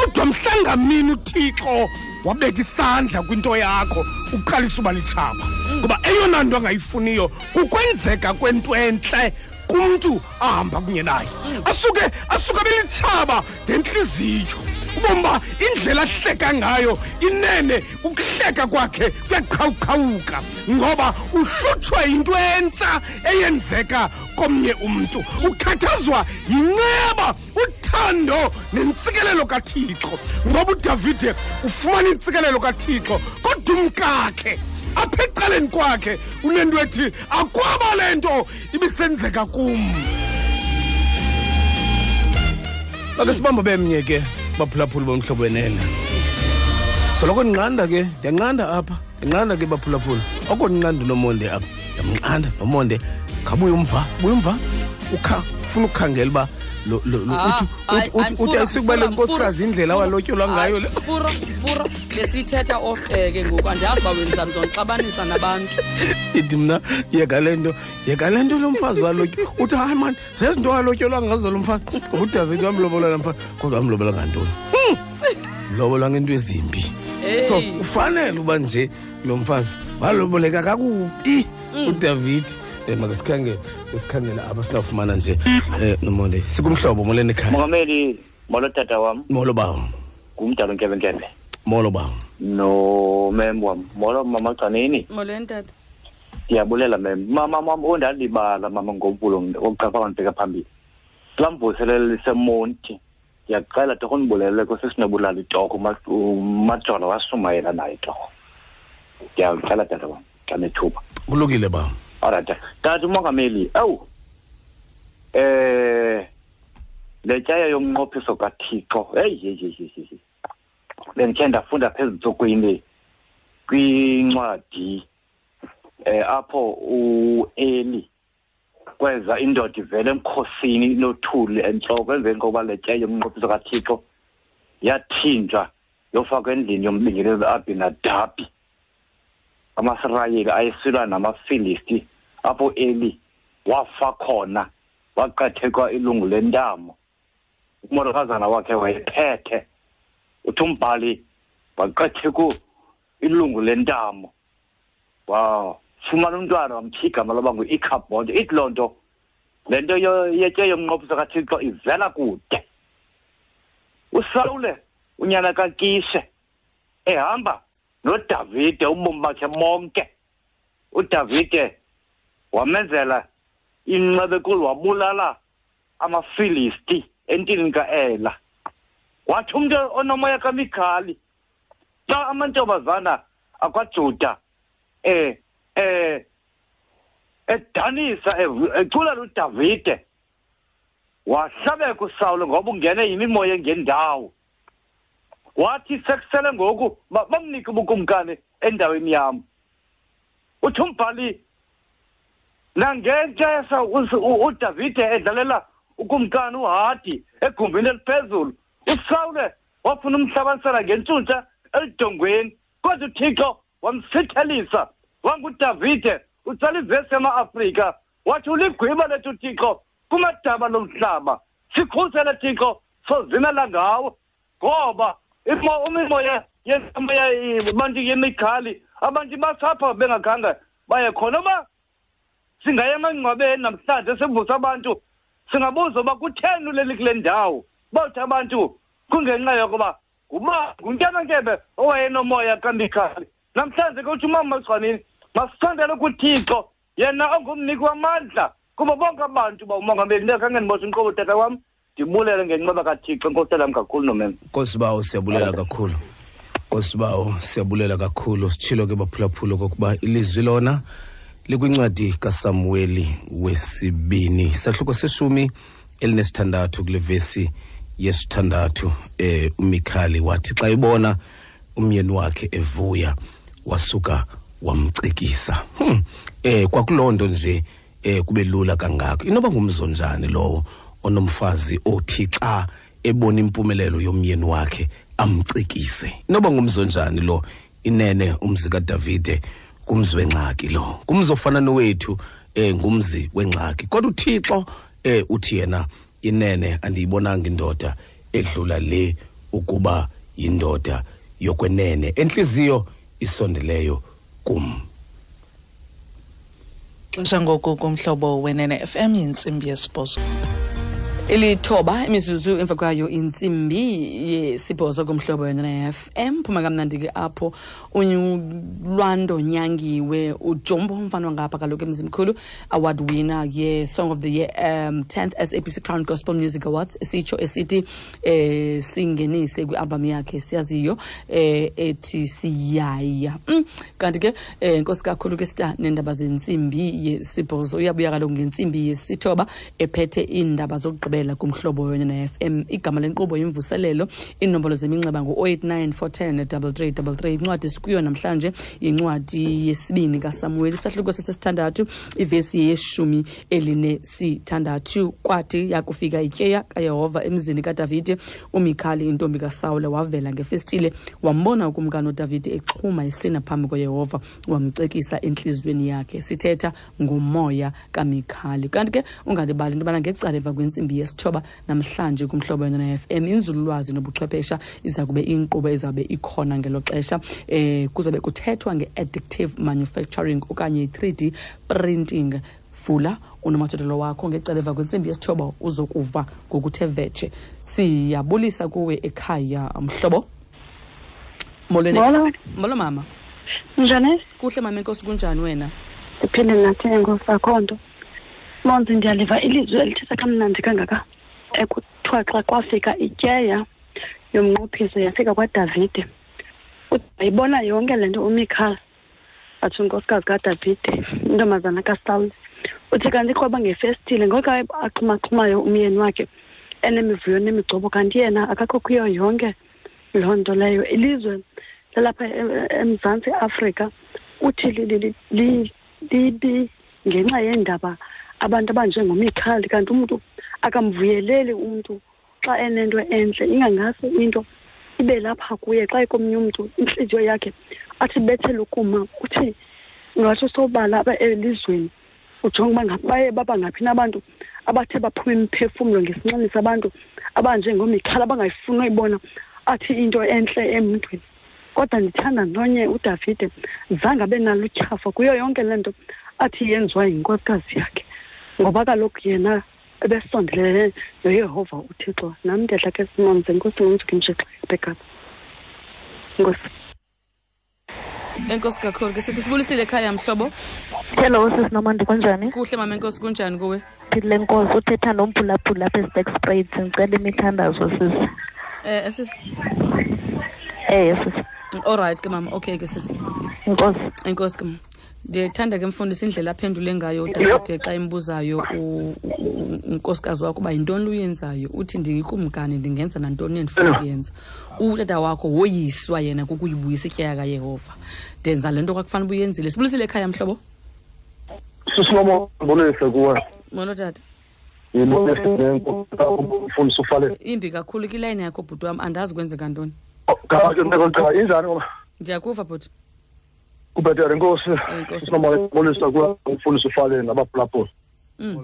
kodwa mhlangamini uthixo wabeka isandla kwinto yakho uqalisa uba litshaba. Ngoba eyona nto angayifuniyo kukwenzeka kwento entle kumntu ahamba kunye naye. Asuke asuke belitshaba ngentliziyo ubomba indlela ahleka ngayo inene ukuhleka kwakhe kuyaqhawuqhawuka ngoba uhlutshwa yinto entsha eyenzeka komnye umntu. Ukhathazwa yinceba uthando nentsikelelo kathixo ngoba udavide ufumana intsikelelo kathixo kodwa umkakhe apha ecaleni kwakhe unento ethi akwaba le nto ibisenzeka kum. Bake sibamba bemnye ke. Baphulaphuli bomhlobo wenene soloko ndinqanda ke ndiyanqanda apha. Ndinqanda ke baphulaphuli oko ndinqanda unomonde apha. Ndiyamnqanda nomonde. Ngabuye umva buye umva ufuna ukukhangela uba uthi- hayi, uthi- ayisukuba le nkosikazi indlela awalotyolwa ngayo le. fura fura. Besiyithetha ohleke ngoku andiyazi uba wenzani zonixabanisa nabantu. Ithi mna yeka le nto yeka le nto lo mfazi walotyo uthi hayi mani zezinto walotyolwa ngazo lo mfazi. Ngoba udavidi wamlobola la mfazi kodwa wamlobola ngantoni? Lobolwa ngento ezimbi. So kufanele ufanele uba nje lo mfazi waloboleka kakubi. Udavidi um make sikhangele abasinawufumana nje um nomonde sikumhlobo molweni ekhaya? Mongameli molo tata wam. Molo bawo ngumdala nkebenkebe molo bawo nomem wam. Molo mama gcanini molweni tata ndiyabulela mem. Mama mam ondalibala mama ngompulo wokuqapha ndibheka phambili. Lamvuselele lisemonti ndiyacela torho ndibulele kwesesinobulala itorho umajola wasumayela naye torho. Ndiyacela tata wam xa nethuba. Kulukile bawo alright tata umongameli ewu eh le tyaya yomnqophiso kathixo. Heyi, heyi bendikhe ndafunda phezu ntsukwini kwincwadi eh apho ueli kweza indoda ivele emkhosini inothuli entloko emveni kokuba le tyaya yomnqophiso kathixo yathinjwa yofakwa endlini yombingeleli abinadabi amasirayeli ayesilwa namafilisti apho eli wafa khona waqethekwa ilungu lentamo. Umorokazana wakhe wayephethe uthi umbhali waqethekwa ilungu lentamo. Wafumana umntwana wamthi igama loba ngu-ichabonde ithi loo nto le nto yetye yomnqophiso kathixo ivela kude. Usawule unyana kakishe ehamba nodavide ubomi bakhe bonke udavide wamenzela incebekulu wabulala amafilisti entini ka-ela wathi umntu onomoya kamikhali xa amantombazana akwajuda eh eh edanisa eculela udavide wahlabeka usawulo ngoba ungene yimimoya engendawo wathi sekusele ngoku ba- bamnike ubukumkani endaweni yam. Uthi umbhali nangexesha us- u- udavide edlalela ukumkani uhadi egumbini eliphezulu usawule wafuna umhlabanisela ngentshuntsha elidongweni. Kodwa uthixo wamsithelisa wangudavide utsala ivesi yama-afrika. Wathi uligwiba lethu thixo kumadaba lomhlaba sikhusele thixo sozimela ngawo ngoba imo- imimoya yemoya bantu yemikhali abantu basapha bengakhange baye khona. Uba singaya emangcwabeni namhlanje sivusa abantu singabuza uba kutheni uleli kule ndawo? Bawuthi abantu kungenxa yokuba nguba ngunkebekebe owayenomoya kamikhali namhlanje kuthi umama sigwanini masisondele kuthixo yena ongumniki wamandla kubo bonke abantu uba umongameli. Ndingakhange ndiboshe umqobo tata wam ndibulele ngenxeba kathixo enkosi yam kakhulu nomema nkosi bawo siyabulela kakhulu. Nkosi bawo siyabulela kakhulu. Sitshilo ke baphulaphula kokuba ilizwi lona likwincwadi kasamuweli wesibini. Sahluko seshumi elinesithandathu kule vesi yesithandathu eh umikhali wathi xa ebona umyeni wakhe evuya wasuka wamcekisa. Hmm. eh kwakuloo nto nje eh kube lula kangako. Inoba ngumzonjani lowo? Onomfazi othi xa ebona impumelelo yomyeni wakhe amcikise. Inoba ngumzonjani lo inene umzi kadavide kumzi wengxaki lo. Kumzi ofana nowethu eh ngumzi wengxaki. Kodwa uthixo eh uthi yena inene andiyibonanga indoda edlula le ukuba yindoda yokwenene. Enhliziyo isondeleyo kum. Xesha ngoku kumhlobo wenene fm yintsimbi yesibhozo. Ilithoba imizuzu emva kwayo intsimbi yesibhozo kumhlobo yona fm phuma kamnandi ke apho ulwando nyangiwe ujombo umfana wangapha kaloku emzimkhulu award winner ye-song of the year um 10th sabc crown gospel music awards. Esitsho esithi eh singenise kwi-album yakhe siyaziyo eh ethi siyaya. Mm, kanti ke eh nkosi kakhulu ke sita neendaba zentsimbi yesibhozo uyabuya kaloku ngentsimbi yesithoba ephethe iindaba zokugqibela kumhlobo wenye na-fm igama lenkqubo yemvuselelo iinombolo zeminxeba ngu-089 410 incwadi sikuyo namhlanje yincwadi yesibini kasamueli isahluko sesesithandathu ivesi yeshumi elinesithandathu. Kwathi yakufika ityeya kayehova emzini kadavide umikhali intombi kasawule wavela ngefestile wambona ukumkani udavide exhuma isina phambi koyehova wamcekisa entliziyweni yakhe. Sithetha ngumoya kamikhali. Kanti ke ungalibali into yobana ngecala eva kwentsimbi yesithoba namhlanje kumhlobo yona fm inzululwazi nobuchwephesha iza kube inkqubo ezawube ikhona ngelo xesha. Eh kuzobe kuthethwa nge-addictive manufacturing okanye i-3 d printing. Vula unomathotholo wakho ngecela eva kwentsimbi yesithoba uzokuva ngokuthe vetshe. Siyabulisa kuwe ekhaya mhlobo. Molweni. Molo. mama. Njani? Kuhle mama enkosi kunjani wena? Ndiphinde nathi enkosi nto monzi ndiyaliva ilizwi elithetha kamnandi kangaka ekuthiwa xa kwafika ityeya yomnqophiso yafika kwadavide wayibona yonke le nto umikhala atsho unkosikazi kadavide intombazana kasawuli uthi kanti kwaba ngefestile ngoku axhumaxhumayo umyeni wakhe enemivuyo nemigcobo kanti yena akakho kuyo yonke loo nto leyo ilizwe lalapha e- e- emzantsi afrika uthi li- li- li- libi ngenxa yendaba abantu abanjengomikhali kanti umntu akamvuyeleli umntu xa enento entle. Ingangase into ibe lapha kuye xa ikomnye umntu intliziyo yakhe athi bethele ukuma uthi ngathi sobala apha elizweni ujonge uba ngaphi baye baba ngaphi nabantu abathe baphuma imiphefumlo ngesinxeni sabantu abanjengomikhali abangayifuni uyibona athi into entle emntwini. Kodwa ndithanda ntonye udavide zange abe nalo utyhafa kuyo yonke le nto athi yenziwa yinkosikazi yakhe ngoba kaloku yena ebesondelele noyehova uthixo. Nam ndiyadla ke simonze nkosi ngomsuku mshixo ebhekapa nkosi. Enkosi kakhulu ke sisisibulisile ekhaya mhlobo. Hello sisinomandi kunjani? Kuhle mama enkosi kunjani kuwe? Phile nkosi uthetha nomphulaphula apha esitaxsprades ndicela imithandazo sisi eh sisi eh sisi alright ke mama. Okay ke sisi enkosi enkosi ke mama ndiyethanda ke mfundisi indlela aphendule ngayo udade xa imbuzayo u- unkosikazi wakho uba yintoni luyenzayo uthi ndikumkani ndingenza nantoni endifuna ukuyenza. Utata wakho woyiswa yena kukuyibuyisa ityaya kayehova. Ndenza le nto kwakufanele uba uyenzile. Sibulisile ekhaya mhlobo? Sisinomo mbonise kuwe. Molo tata. Ufundisa ufale. Imbi kakhulu ke ilayini yakho bhuti wam andazi kwenzeka ntoni. Injani ngoba? Ndiyakuva bhuti kubhetere inkosi mbonisa kuwe ufundisa ufale nabaphulaphula Mm.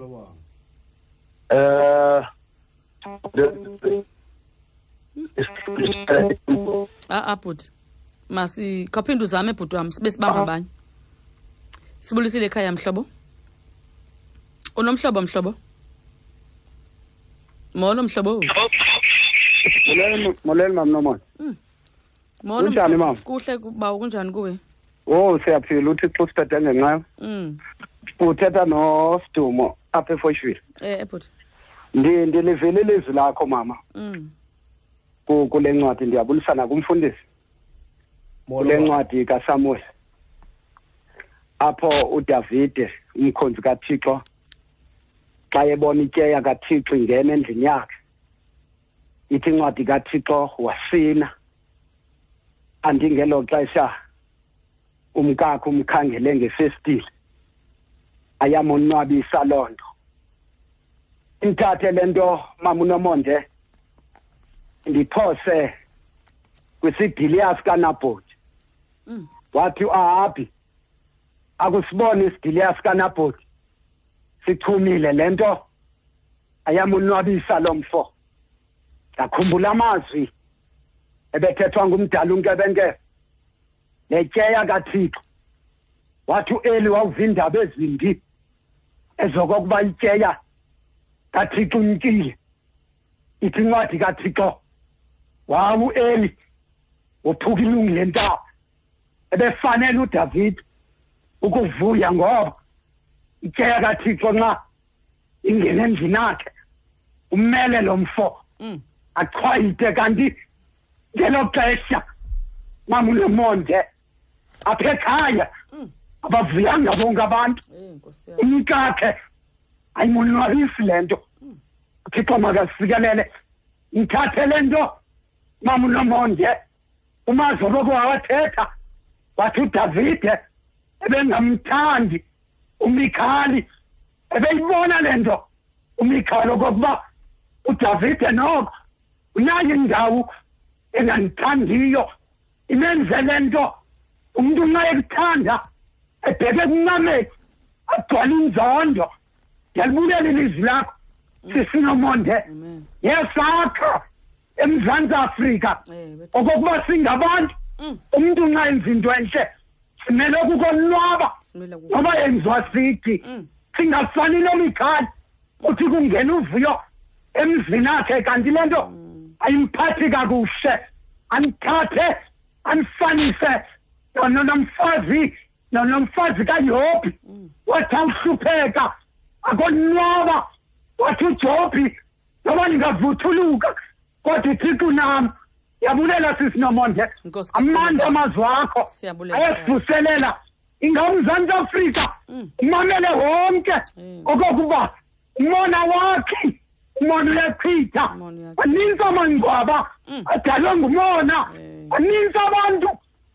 eh a-a bhuti. Masi khawuphinde uzame bhuti wam sibe sibamba abanye. Sibulisile ekhaya mhlobo? Unomhlobo mhlobo? Molo mhlobo? Molweni molweni mama nomona molo Kunjani, mama? kuhle bawo kunjani kuwe? Oh siyaphila uthixo usiphethe ngenqayo mm. Uthetha nosidumo apha efoshville eh eh, bhuti Ndi- ndilivile ilizwi lakho mama. Mm. Ku- kule ncwadi ndiyabulisana kumfundisi. Kule ncwadi kasamuel. Apho udavide umkhonzi kathixo xa ebona ityeya kathixo ingena endlini yakhe ithi incwadi kathixo wasina. Andingelo xesha umkakhe umkhangele ngefestile ayamonwabisa loo nto. Inthathe le nto mama unomonde ndiphose kwisidiliya sikanabhoti Mm. wathi ahabi akusibone isidiliya sikanabhoti sichumile lento ayamunwabisa lo mfo. Ngakhumbula amazwi ebethethwa ngumdala unkebenkebe letyeya kathixo. Wathi u-eli wawuva iindaba ezimbi ezokokuba ityeya kathixo unyikile. Ithi incwadi kathixo wawu eli wothuka ilungile ntaba ebefanele udavide ukuvuya ngoba ityeya kathixo nxa ingene endlini akhe umele lo mfo achwayite kanti ngelo xesha mamunomonde apha ekhaya abavuyanga bonke abantu. Umkakhe ayimonwabisi le nto. Uthixo makasikelele. Ngithathe le nto mamunomonde umazoboko wawathetha wathi udavide ebengamthandi umikhali ebeyibona le nto. Umikhali okokuba udavide noko unayo indawo engandithandiyo imenze le nto. Umntu nxa ekuthanda ebheke kuncameki agcwala inzondo. Ndiyalibulela ilizwi lakho sisinomonde yesakha emzantsi afrika. Okokuba singabantu umntu nxa enza into entle simele kukonwaba. Noba yenziwa sithi singafani nomikhali uthi kungena uvuyo emzini akhe kanti le nto ayimphathi kakuhle. Andithathe andifanise nomfazi nomfazi kayobhi wathi awuhlupheka akonwaba. Wathi ujobhi noba ndingavuthuluka kodwa uthixo nam yabulela sisinomonde amandla amazwi akho. Ayasivuselela ingawumzantsi afrika. Umamele wonke. Okokuba umona wakhe umona uyachitha baninzi amangcwaba. Adalwe ngumona. Baninzi abantu.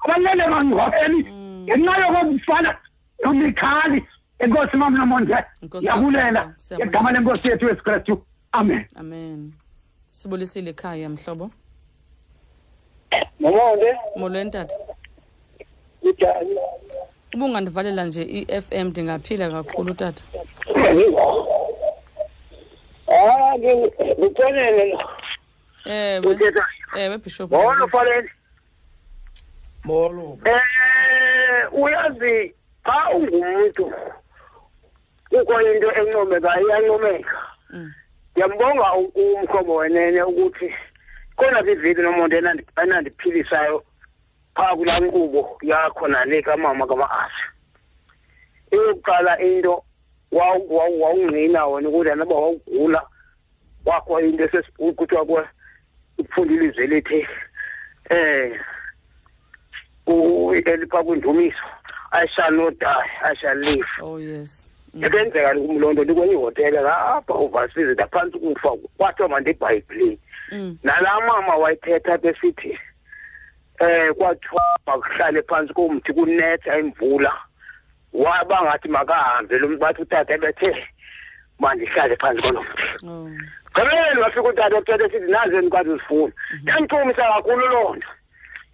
Abalele emangcwabeni ngenxa yokokufana nomikhali enkosi mam nomonde. Yabulela. Ngegama lenkosi yethu yesu kristu. Amen. Amen. Sibulisile ekhaya mhlobo? Nomonde molweni tata njani uba ungandivalela nje i-FM ndingaphila kakhulu tata. Ah, ngikuxelele ewe. Ewe bishop molo faleni molo. Eh uyazi xa ungumntu kukho into encomekayo iyancomeka. Ndiyambonga umhlobo wenene ukuthi khona vivili nomonto enandiphilisayo phaa kulaa nkqubo yakho nale kamama kama-asa eyokuqala into wawungqina wena ukuthi anoba wawugula wakho into kuthiwa kwe ukufunda ilizwe elithi eh elipha kwindumiso i shall not die i shall live oh yes. Ekenzeka kum loo nto ndikwenye ihotele ngapha overseas ndaphantsi kufa kwathiwa mandibhayibhileni nalaa mama wayithetha besithi eh kwathiwa makuhlale phantsi komthi kunetha imvula waba ngathi makahambe lo bathi utata bethe mandihlale phansi kono mthi. Gqibeleni wafika utata uthetha esithi nazi endikwazi uzifuna yandichumisa kakhulu loo nto.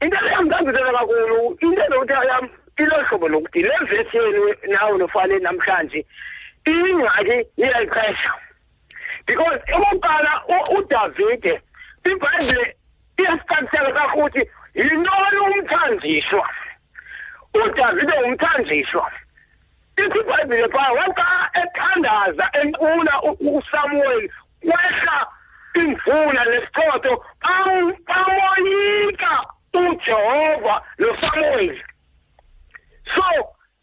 Into yam ndandithetha kakhulu into ezokuthi yam ilo hlobo lokuthi le vesi yenu nawe nofane namhlanje ingxaki iyayixesha because okokuqala udavide ibhayibhile iyasicacisela kakuthi yintoni umthanjiswa. Udavide umthanjiswa. Ithi ibhayibhile phaa waxa ethandaza encula usamuweli kwehla imvula nesichotho bamoyika ujehova nosamuweli so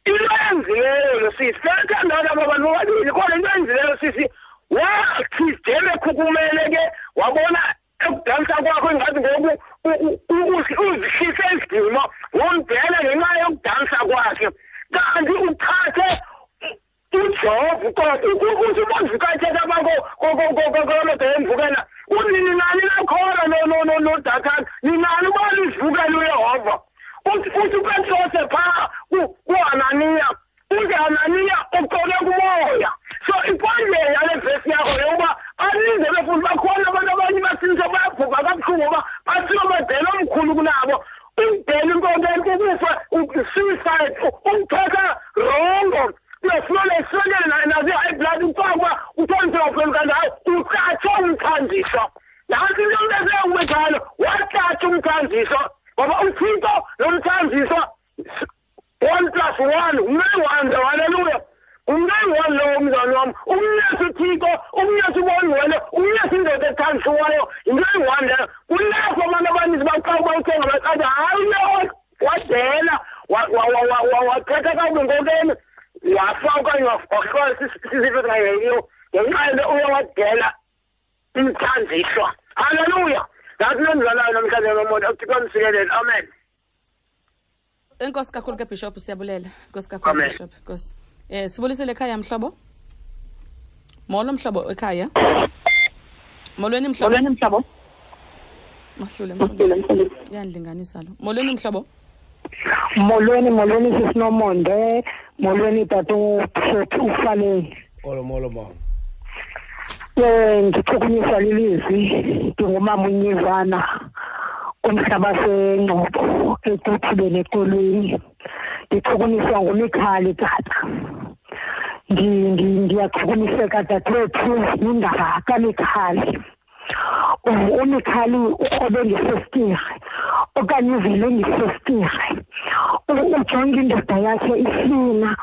into enzileyo lo sisi bayathandana aba bantu bobabili kodwa into enzileyo sisi wathi njengekhukumele ke wabona ekudansa kwakho ingathi ngoku uzihlise isidima wombhela ngenxa yokudansa kwakhe kanti uthathe ujehova kodwa uthi ubozikathetha bakolodo yemvukela unini nani lakhona nodathana ninani ubona ivukela uyehova uthi upetrose phaa kuhananiya. Uthi hananiya ucole kumoya. So ikwandlela yale vesi yakho yokuba baninzi befundi bakhona abantu abanye basinise bayabhubha kabuhlungu uba basiwe badela omkhulu kunabo. Umbhela inkonto enkukufa suicide umphetha rongo uyofulela esifenele nazo i-high ufakwa uthole phelaphela kanjalo ucatshe umthandiso nansi into mntazeke kube njalo wacatshe umthandiso ngoba uthixo nomthandiso one plus one umnengi-one lo haleluya umnengi-one lowo mzane wami umnyesa uthixo umnyesa uboniwele umnyesa indoda ethandisiweyo yinto engi-one leyo kulapho abantu abaninzi baqaba uthenga baqabe hayi lo wadela wathetha kakubi ngokeni wafa okanye wahlola sisifo singayeyiyo ngenxa yento uye wadela imthanziswa halleluya ngathi nomzalayo namhlanje nomoya uthixo msikelele amen. Enkosi kakhulu ke bishop siyabulela. Enkosi kakhulu bishop enkosi. Eh sibulisele ekhaya mhlobo? Molo mhlobo ekhaya. Molweni mhlobo? Molweni mhlobo. Mahlule mfundisi. Iyandlinganisa lo. Molweni mhlobo? Molweni molweni sisinomonde molweni tato ufaleni molo molo mama. Um ndichukunyiswa lilizwi. Ndingumama unyivana kumhlaba sengcobo ekuthibeni eqolweni ndichukunyiswa ngumikhali tata. Ndi- ndi- ndiyachukumiseka dadewethu yindaba kamikhali. Um, umikhali ukrobe ngesestire okanye uvele ngesestire U- ujonge indoda yakhe ifina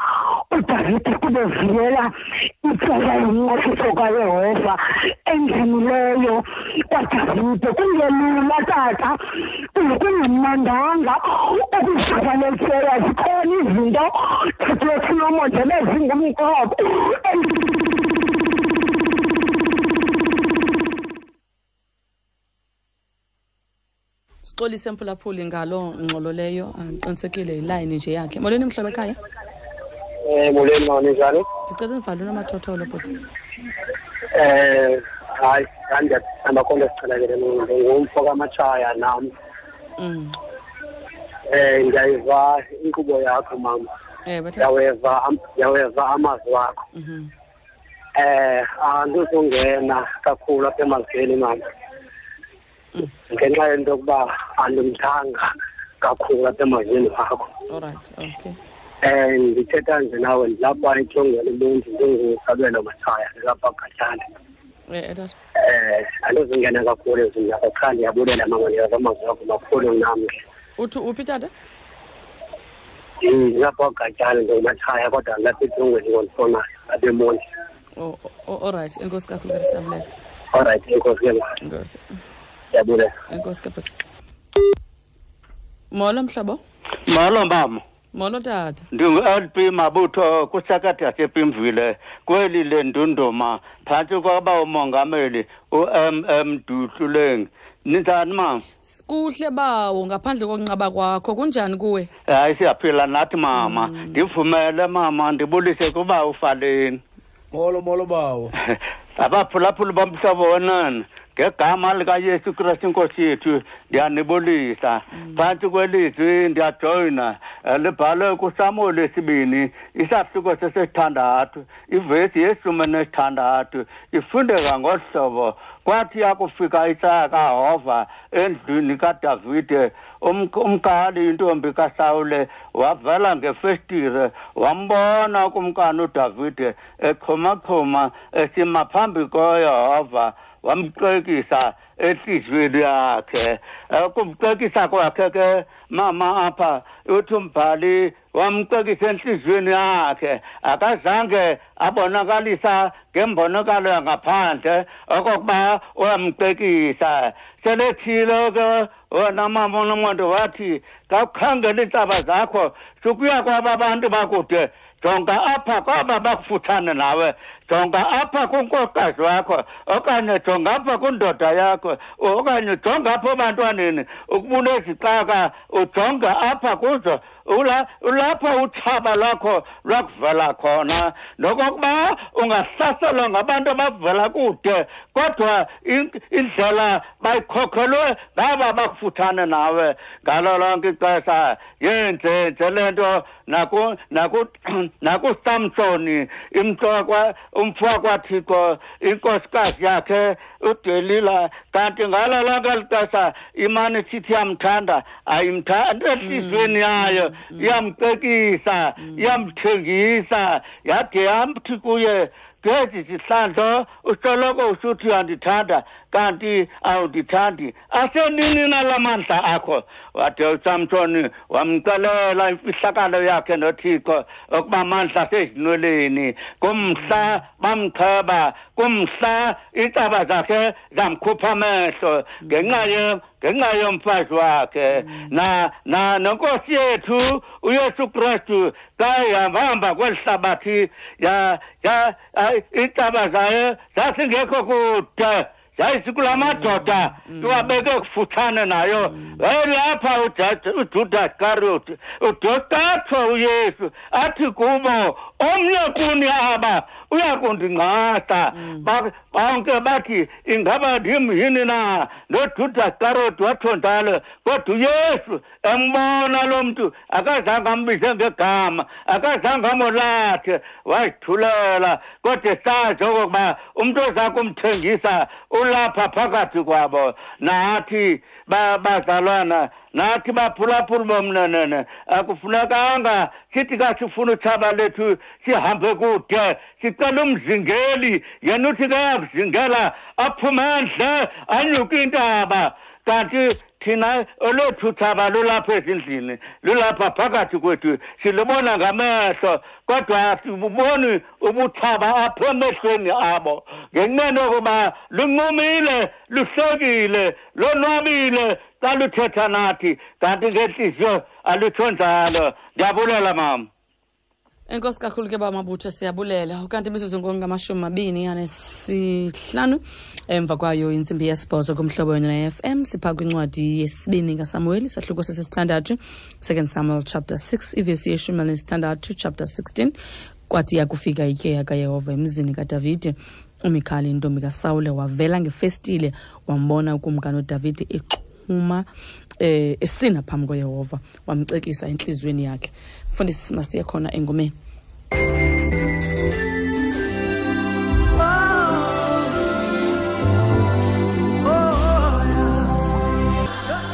udavide kube vuyela itsela yomnqofiso kayehova engenileyo kwadavide kungelula tata kungemnandanga ukuzivalelsela zikhona izinto dadewethu nomondele sixolise emphulaphuli ngalo ngxolo leyo andiqinisekile ndiqinisekile yilayini nje yakhe. Molweni mhlobo ekhaya? Um molweni maninjani ninjani ndicela ndivalweni amathotholo bhuti um hayi ndandiyanda konto esichelekele ngumfo kamatshaya nam. Mm. um ndiyayiva inkqubo yakho mama. Eh ndiyaweva am- ndiyaweva amazwi wakho. Mhm. um andizungena kakhulu apha emazweni mama ngenxa yento yokuba andimthanga kakhulu apha emazweni wakho. Um ndithetha nje nawe ndilapha etyongela ubuntu njengosabelo matshaya ndilapha um eh, eh, andizingena kakhulu ezindaba qha ndiyabulela mangonyaka amazwi akho makhulu namhle uthi uphi tata mm, ndilapha kwagatyana njengomatshaya kodwa ndilapha etyongweni kondifonayo abemonti olright oh, oh, oh, enkosi kakhulu ndisamlela olright enkosi ke enkosi ndiyabulela enkosi ke bhuti molo mhlobo molo mama. Molo tata. Ndingu-lp mabutho kusakade yasepimvile kweli lendunduma phantsi kwaba umongameli u-m m duhluleng ninjani mama kuhle bawo ngaphandle kokunqaba kwakho. Kunjani kuwe? Hayi siyaphila nathi mama. Ndivumele mama ndibulise kuba ufaleni. Molo molo bawo. Abaphulaphuli bomhlobo wenene ngegama likayesu kristu inkosi yethu ndiyanibulisa phantsi kwelizwi ndiyajoyina eh, libhalwe kusamuel esibini isahluko sesithandathu ivesi yeshumi nesithandathu ifundeka ngolu hlobo kwathi yakufika isaya kahova endlwini kadavide umk- umkali intombi kasawule wavela ngefestire wambona kumkani udavide exhumachuma esima phambi koyehova wamxekisa enhliziyweni yakhe kumxekisa kwakhe ke mama apha uthi umbhali wamxekisa enhliziyweni yakhe. Akazange abonakalisa ngembonakalo yangaphandle okokuba uyamxekisa selethile ke wena mama unomonde wathi kawukhangela iintlaba zakho sukuya kwaba bantu bakude jonga apha kwaba bakufutshane nawe. Jonga apha kunkosikazi wakho okanye jonga apha kwindoda yakho okanye jonga apha ebantwaneni ukuba unezixaka ujonga apha kuzo ula- ulapho utshaba lwakho lwakuvela khona. Nokokuba ungahlaselwa ngabantu abavela kude kodwa in- indlela bayikhokhelwe ngaba bakufutshane nawe. Ngalo lonke ixesha yenze nje le nto naku- naku- nakusamsoni umfwa kwathixo inkosikazi yakhe udelila. Kanti ngalo lonke lixesha imane sithi iyamthanda ayimthandi entliziyweni yayo. Iyamcekisa iyamthengisa yade yamthi kuye ngezi zihlandlo usoloko usuthi uyandithanda kanti awundithandi asenini nala mandla akho? Wade usamsoni wamcelela imfihlakalo yakhe nothixo ukuba mandla sezinweleni kumhla bamcheba kumhla iintaba zakhe zamkhupha amehlo ngenxa ye ngenxa yomfazi wakhe. Na na nenkosi yethu uyesu kristu kayihambahamba kweli hlabathi ya ya iintaba zayo zasingekho kude. jaisiku la madoda mm. mm. iwabeke kufutshane nayo. Mm. Wayelapha ududakarioti udoqathwa uyesu. Athi kubo omnye kuni aba uya kundingqasa Ba- bonke bathi ingaba ndim yini na? Nojudas iskariyoti watsho njalo kodwa uyesu embona lo mntu akazange ambize ngegama akazange amolathe wazithulela kodwa sazi okokuba umntu oza kumthengisa ulapha phakathi kwabo nathi ba- bazalwana nathi baphulaphuli bomnenene. Akufunekanga sithi kasifuna uthaba lethu sihambe kude sicela umzingeli. Yena uthi kayakuzingela aphume endle anyuke intaba. Kanti thina olwethu uthaba lulapha ezindlini lulapha phakathi kwethu silubona ngamehlo kodwa asibuboni ubuthaba apha emehlweni abo ngenxeni yokuba lunqumile luhlekile lonwabile xa luthetha nathi kanti ngentliziyo alutho njalo ndiyabulela mama enkosi kakhulu ke bamabutho siyabulela. Ukanti imizuzu ngamashumi mabini anesihlanu emva kwayo intsimbi yesibhozo kumhlobo wena ne-fm sipha kwincwadi yesibini kasamueli sahluko sesisithandathu second samuel chapter 6 ivesi yeshumi elinesithandathu chapter 16 kwathi yakufika ityeya kayehova emzini kadavide umikhali intombi kasawule wavela ngefestile wambona ukumkani udavide exhuma eh esina phambi kwayehova wamcekisa entliziyweni yakhe. Mfundisi masiye khona engomeni.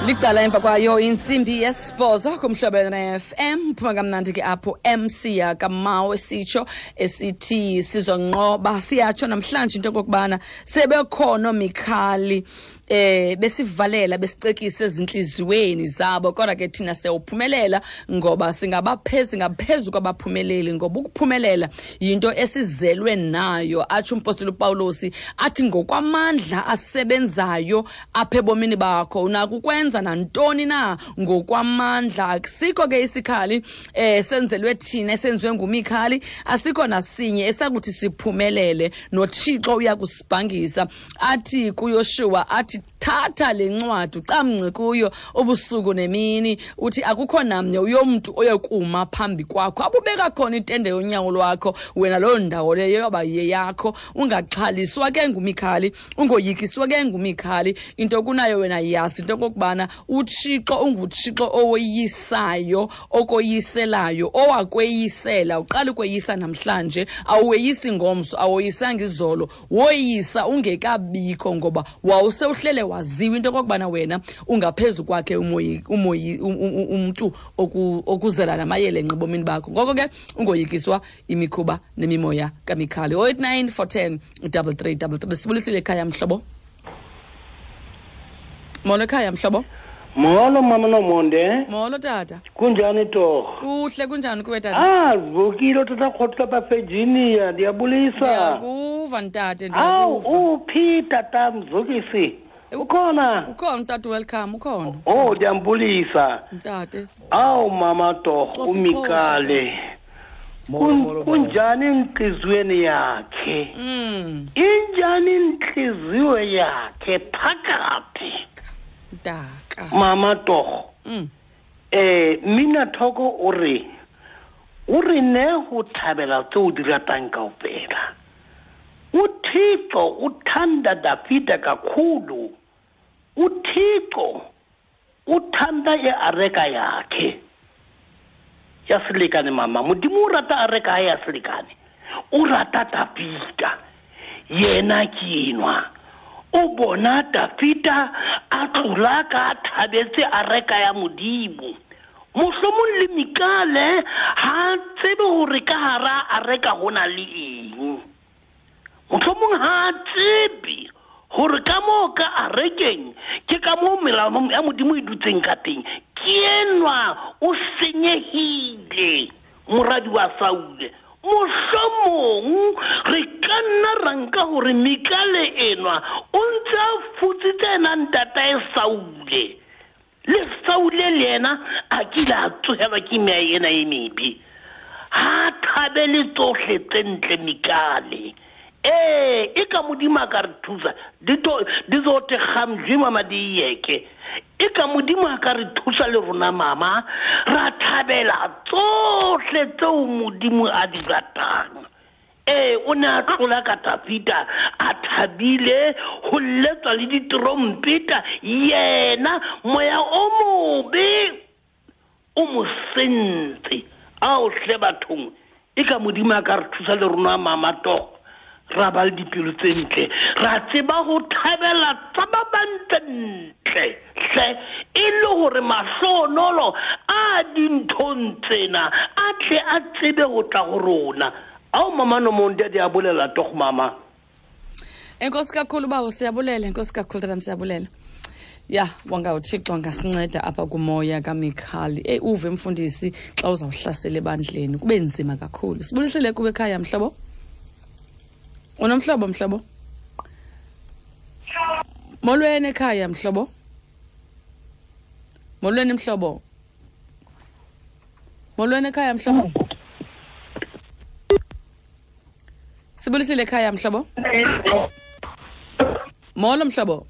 Licala emva kwayo intsimbi yesibhozo kumhlobo ne-fm phuma kamnandi ke apho mc kamawe sitsho esithi sizonqoba. Siyatsho namhlanje into yokokubana sebekhona omikhali. Eh besivalela besicekisa ezinhliziyweni zabo. Kodwa ke thina siyawuphumelela ngoba singabaphezi singaphezu kwabaphumeleli ngoba ukuphumelela yinto esizelwe nayo atsho umpostoli upawulosi athi ngokwamandla asebenzayo apha ebomini bakho unako ukwenza nantoni na? Ngokwamandla akusikho ke isikhali eh senzelwe thina esenziwe ngumikhali. Asikho nasinye esakuthi siphumelele nothixo uyakusibhangisa. Athi kuyoshua athi to thatha le ncwadi ucamngce kuyo ubusuku nemini uthi akukho namnye uyomntu oyokuma phambi kwakho. Abubeka khona itende yonyawo lwakho wena loo ndawo leyo yoba yeyakho. Ungaxhaliswa ke ngumikhali ungoyikiswa ke ngumikhali. Into kunayo wena yazi into okokubana utshixo ungutshixo owoyisayo okoyiselayo owakweyisela. Uqala ukweyisa namhlanje awuweyisi ngomso awoyisanga izolo. Woyisa ungekabikho ngoba wawusewuhlele waziwa into okokubana wena ungaphezu kwakhe umoyi umoyi um- um- um- umntu oku- okuzela namayele enqibomini bakho. Ngoko ke ungoyikiswa imikhuba nemimoya kamikhali. 089 410 3333 sibulisile ekhaya mhlobo? Molo ekhaya mhlobo? Molo mama nomonde. Molo tata. Kunjani torho? Kuhle kunjani kuwe tata? Ah vukile utata khotla virginia ndiyabulisa. Ndiyakuva ntate awu uphi tata mzukisi ukhona ukhona tata welcome ukhona oh ndiyambulisa mtate. Awu mama torho umikale. Kun- kunjani entliziyweni yakhe? Mm. Injani intliziyo yakhe phakathi? Ntaka mama torho mm. Eh mina thoko o re o re ne go thabela tse o di ratang kaofela. Uthixo uthanda davida kakhulu uthixo uthanda iareka yakhe. Yaselekane mama? Modimo o rata areka ya selekane o rata dafita. Yena ke enwa o bona dafita a tlola ka thabetse a reka ya modimo mohlomong le mikale ha tsebe gore ka gara a reka go na le eng. Mohlomong ha tsebe gore ka moo ka a rekeng ke ka moo melao ya modimo e dutseng ka teng ke enwa o senyegile moradi wa saule mohlomong re ka nna ranka gore mekale enwa o ntse a futsitse enang tata e saule le saule le ena a kile a tsogelwa ke mea ena e mebe ga thabele tsotlhe tse ntle mekale ee e ka modimo a ka re thusa. Di tso tegang mama di yeke e ka modimo a ka re thusa le rona mama ra thabela tsotlhe tseo modimo a di ratang. Ee o ne a tlola ka tafita a thabile go letswa le ditrompeta. Yena moya o mobe o mo sentse a o tle bathong. E ka modimo a ka re thusa le rona mama togo ra ba le dipelo tse ntle. Ra tseba go thabela tsa ba bantlentle tle e le gore mahlonolo a dinthong tsena a tle a tsebe go tla go rona. Ao mamano monde di a bolela togo mama. Enkosi kakhulu uba siyabulela enkosi kakhulu tatam siyabulela ya wanga uthixo angasinceda apha kumoya kamikhali. Eyi uve mfundisi xa uzawuhlasela ebandleni kube nzima kakhulu. Sibulisile kuwe ekhaya mhlobo? Unomhlobo mhlobo? Molweni ekhaya mhlobo? Molweni mhlobo? Molweni ekhaya mhlobo? Sibulisile ekhaya mhlobo? Molo mhlobo?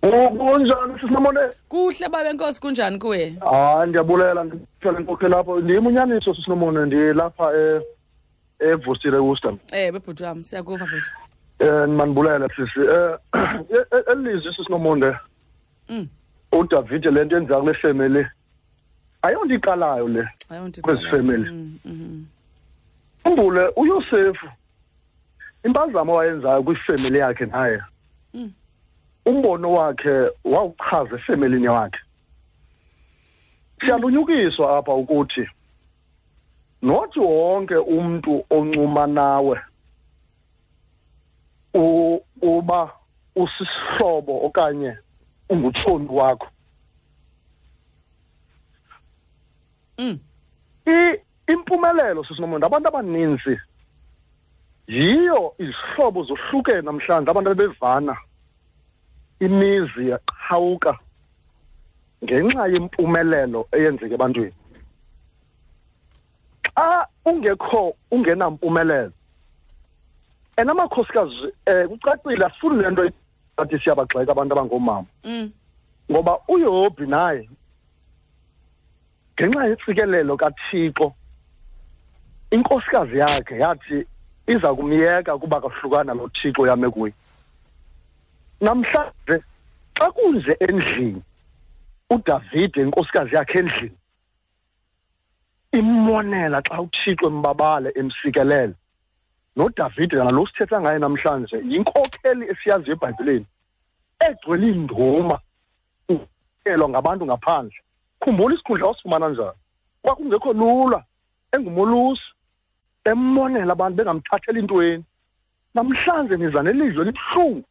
Kunjani sisinamone kuhle babe nkosi kunjani kuwe? Hayi ndiyabulela ndithole nkokheli apho. Ndim unyaniso sisinomone ndilapha e- evusile worcester eh bebhuti wami siyakuva bhuti um mandibulele sisi. Um elilizwi sisinomonde. Mm. udavide le nto yenziwa kule femeli ayonto iqalayo le kwezi femeli mhm umbule uyosefu impazamo awayenzayo kwifemeli yakhe naye. Mm. umbono wakhe wawuchaza efemelini wakhe siyalunyukiswa apha ukuthi nothi wonke umntu oncuma nawe uba usisihlobo okanye ungutshoni wakho. Mm. Impumelelo sisinomonde abantu abaninzi yiyo izihlobo zohlukene namhlanje. Abantu abebevana imizi yaqhawuka ngenxa yempumelelo eyenzeka ebantwini. Xa ungekho ungenampumelelo. And amakhosikazi um kucacile asifuni le nto athi siyabagxeka abantu abangoomama Mm. ngoba uyobhi naye. Ngenxa yentsikelelo kathixo inkosikazi yakhe yathi iza kumyeka kuba kahlukana lo thixo yame kuye namhlanje xa kunje endlini udavide inkosikazi yakhe endlini immonela xa uthixo embabale emsikelele nodavide nalo sithetha ngaye namhlanje yinkokheli esiyaziyo ebhayibhileni egcwele induma elwa ngabantu ngaphandle. Khumbula isikhundla wasifumana njani kwakungekho lula engumolusi emmonela abantu bengamthatheli ntweni namhlanje niza nelizwi elibuhlungu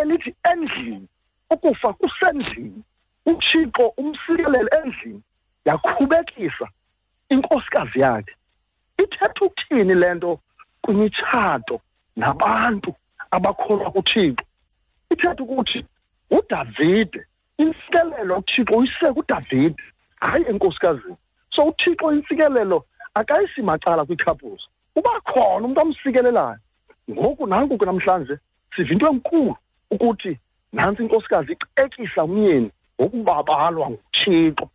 elithi endlini ukufa kusendlini. Uthixo umsikelele endlini yakhubekisa inkosikazi yakhe ithetha ukuthini le nto kwimitshato nabantu abakholwa kuthixo? Ithetha ukuthi udavide intsikelelo uthixo uyise kudavide. Hayi enkosikazini so uthixo intsikelelo akayisi macala kwicouples uba khona umntu amsikelelayo. Ngoku nanku ke namhlanje siva into enkulu ukuthi nantsi inkosikazi icekisa umyeni ngokubabalwa nguthixo.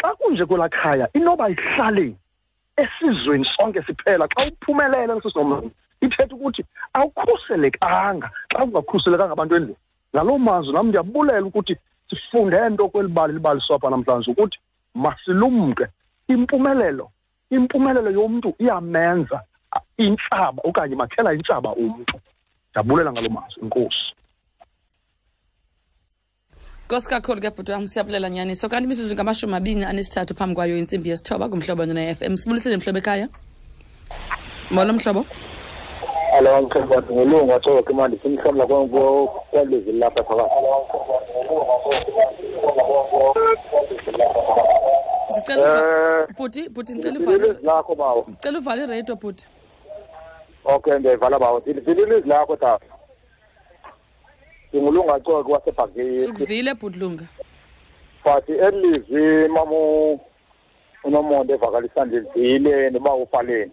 Xa kunje kwelaa khaya inoba ihlaleni esizweni sonke siphela xa uphumelele nesisinomlando ithetha ukuthi awukhuselekanga. Xa ungakhuselekanga abantu endlini ngaloo mazwi nam ndiyabulela ukuthi sifunde nto kweli bali libaliswa apha namhlanje ukuthi masilumke. Impumelelo impumelelo yomntu iyamenza intsaba okanye makhela intsaba umntu. Ndiyabulela ngaloo mazwi inkosi nkosi. Kakhulu ke bhuti wam siyabulela nyaniso kanti imizuzu ngamashumi abini anesithathu phambi kwayo intsimbi yesithoba ngumhlobo na-f m. Sibulisele mhlobo ekhaya? Molo mhlobo? Alo mhlobo ngilungu ke manje simhlola kwalezi lapha phakathi. Bhuti bhuti ndicela uvale iradio bhuti. Okay ndiyayivala bawo. Ndilivile lakho tata ndingulungu acoke wasebhakini sikuvile bhutlunga but eli lizwi mamu unomonde evakalisa ndilivile noba ufaleni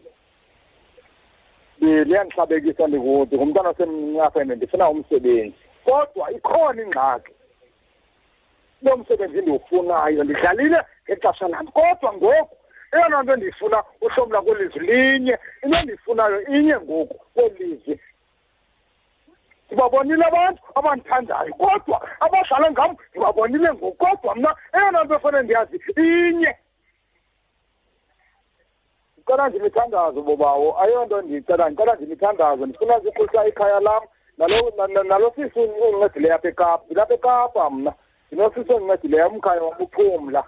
liyandihlabekisa ndiku- ndingumntwana osemncafene ndifuna umsebenzi. Kodwa ikhona ingxaki. Lo msebenzi ndiwufunayo ndidlalile ngexesha lam kodwa ngoku eyona nto ndiyifuna uhlomla kwelizwi linye. Into endiyifunayo inye ngoku kwelizwi ndibabonile abantu abandithandayo kodwa abadlala ngam ndibabonile ngoku. Kodwa mna eyona nto efane ndiyazi inye. Ndicela ndimithandazo bobawo. Ayonto ndiyicela ndicela ndimithandazo ndifuna sikhulisa ikhaya lam. Nalo na- nalo sisi undincedileyo apha ekapa ndilapha ekapa mna. Ndinosisi ondincedileyo umkhaya wam uphumla.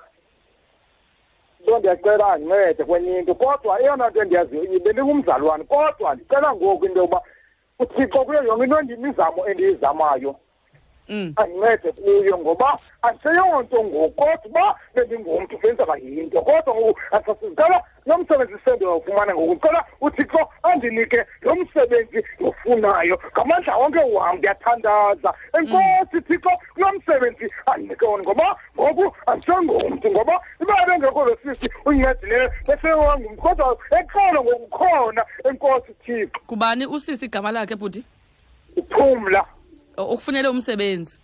So ndiyacela andincede kwenye into kodwa eyona nto endiyaziyo bendingumzalwane kodwa ndicela ngoku into yokuba uthixo kuyo yonke into ndimizamo endiyizamayo. Andincede kuyo ngoba andiseyonto ngoku kodwa uba bendingumntu benzeka yinto kodwa ngoku andisasizicela lo msebenzi sendiyawufumana ngoku. Ndicela uthixo andinike lo msebenzi ndiwufunayo. Ngamandla wonke wam ndiyathandaza. Enkosi thixo kulo msebenzi andinike wona ngoba ngoku andisengomntu ngoba iba bengekho lo sisi undincedileyo besewangumntu kodwa exolo ngokukhona enkosi thixo. Kubani usisi igama lakhe bhuti? Uphumla ukufunele umsebenzi?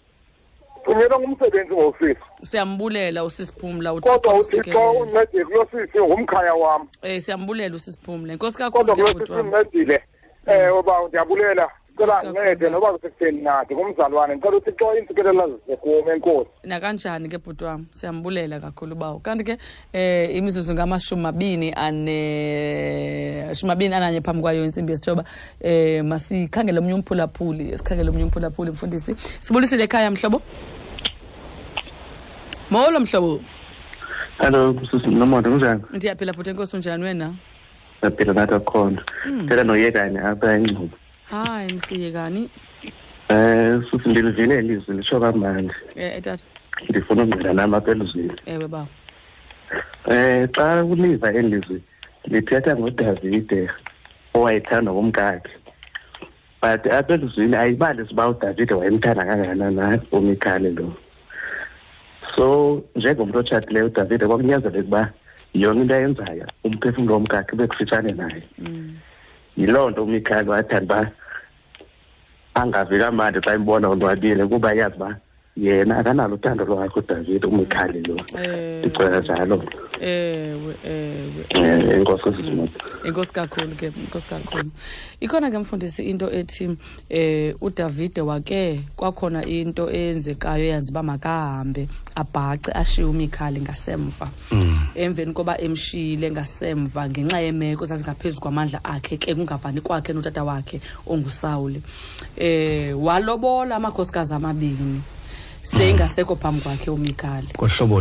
Thunyelwa ngumsebenzi ngosisi siyambulela usisiphumla kodwa uthixo uncedile kulo sisi ngumkhaya wam um siyambulela usisiphumla. Inkosi kakhulu kodwa ke kulo bhuti sisi wam uncedile um uba ndiyabulela. Cela ndincede noba kusekutheni nathi ngumzalwane. Ndicela uthixo iintsikelela zizekum enkosi. Nakanjani ke bhuti wam? Siyambulela kakhulu bawo kanti ke eh imizuzu ngamashumi mabini ane shumi mabini ananye phambi kwayo intsimbi yesithoba eh masikhangele omnye umphulaphuli sikhangele omnye umphulaphuli mfundisi. Sibulisile ekhaya mhlobo? Molo mhlobo. Hello, Nomonde kunjani? ndiyaphila bhuti enkosi unjani wena? Siyaphila nathi akukhona. Mm. Ngicela noyekane apha engcubo. Hayi mr yekani Eh sisi ndilivile ilizwi litsho kamandi. eh tata Ndifuna ungqina nam apha elizwini. ewe bawo Eh xa uliva elizwi lithetha ngoDavide owayethandwa ngumkakhe. But apha elizwini ayibali uba uDavide wayemthanda kangakanani uMikhali lo. So njengomntu otshatileyo uDavide kwakunyanzeleka uba yonke into ayenzayo umphefumlo womkakhe ube kufitshane naye. Yiloo nto umikhali wathanda uba angavi kamandi xa imbona unwabile kuba yazi uba yena akanalo uthando lwakhe udavide umikhali lo. Ndicela njalo. Ewe ewe. Enkosi inkosi kakhulu ke inkosi kakhulu. Ikhona ke mfundisi into ethi eh uDavide wake kwakhona into eyenzekayo eyanzi uba makahambe abhace ashiye umikhali ngasemva. Emveni koba emshiyile ngasemva ngenxa yemeko zazingaphezu kwamandla akhe ke kungavani kwakhe notata wakhe ongusawuli eh walobola amakhosikazi amabini seyingasekho phambi kwakhe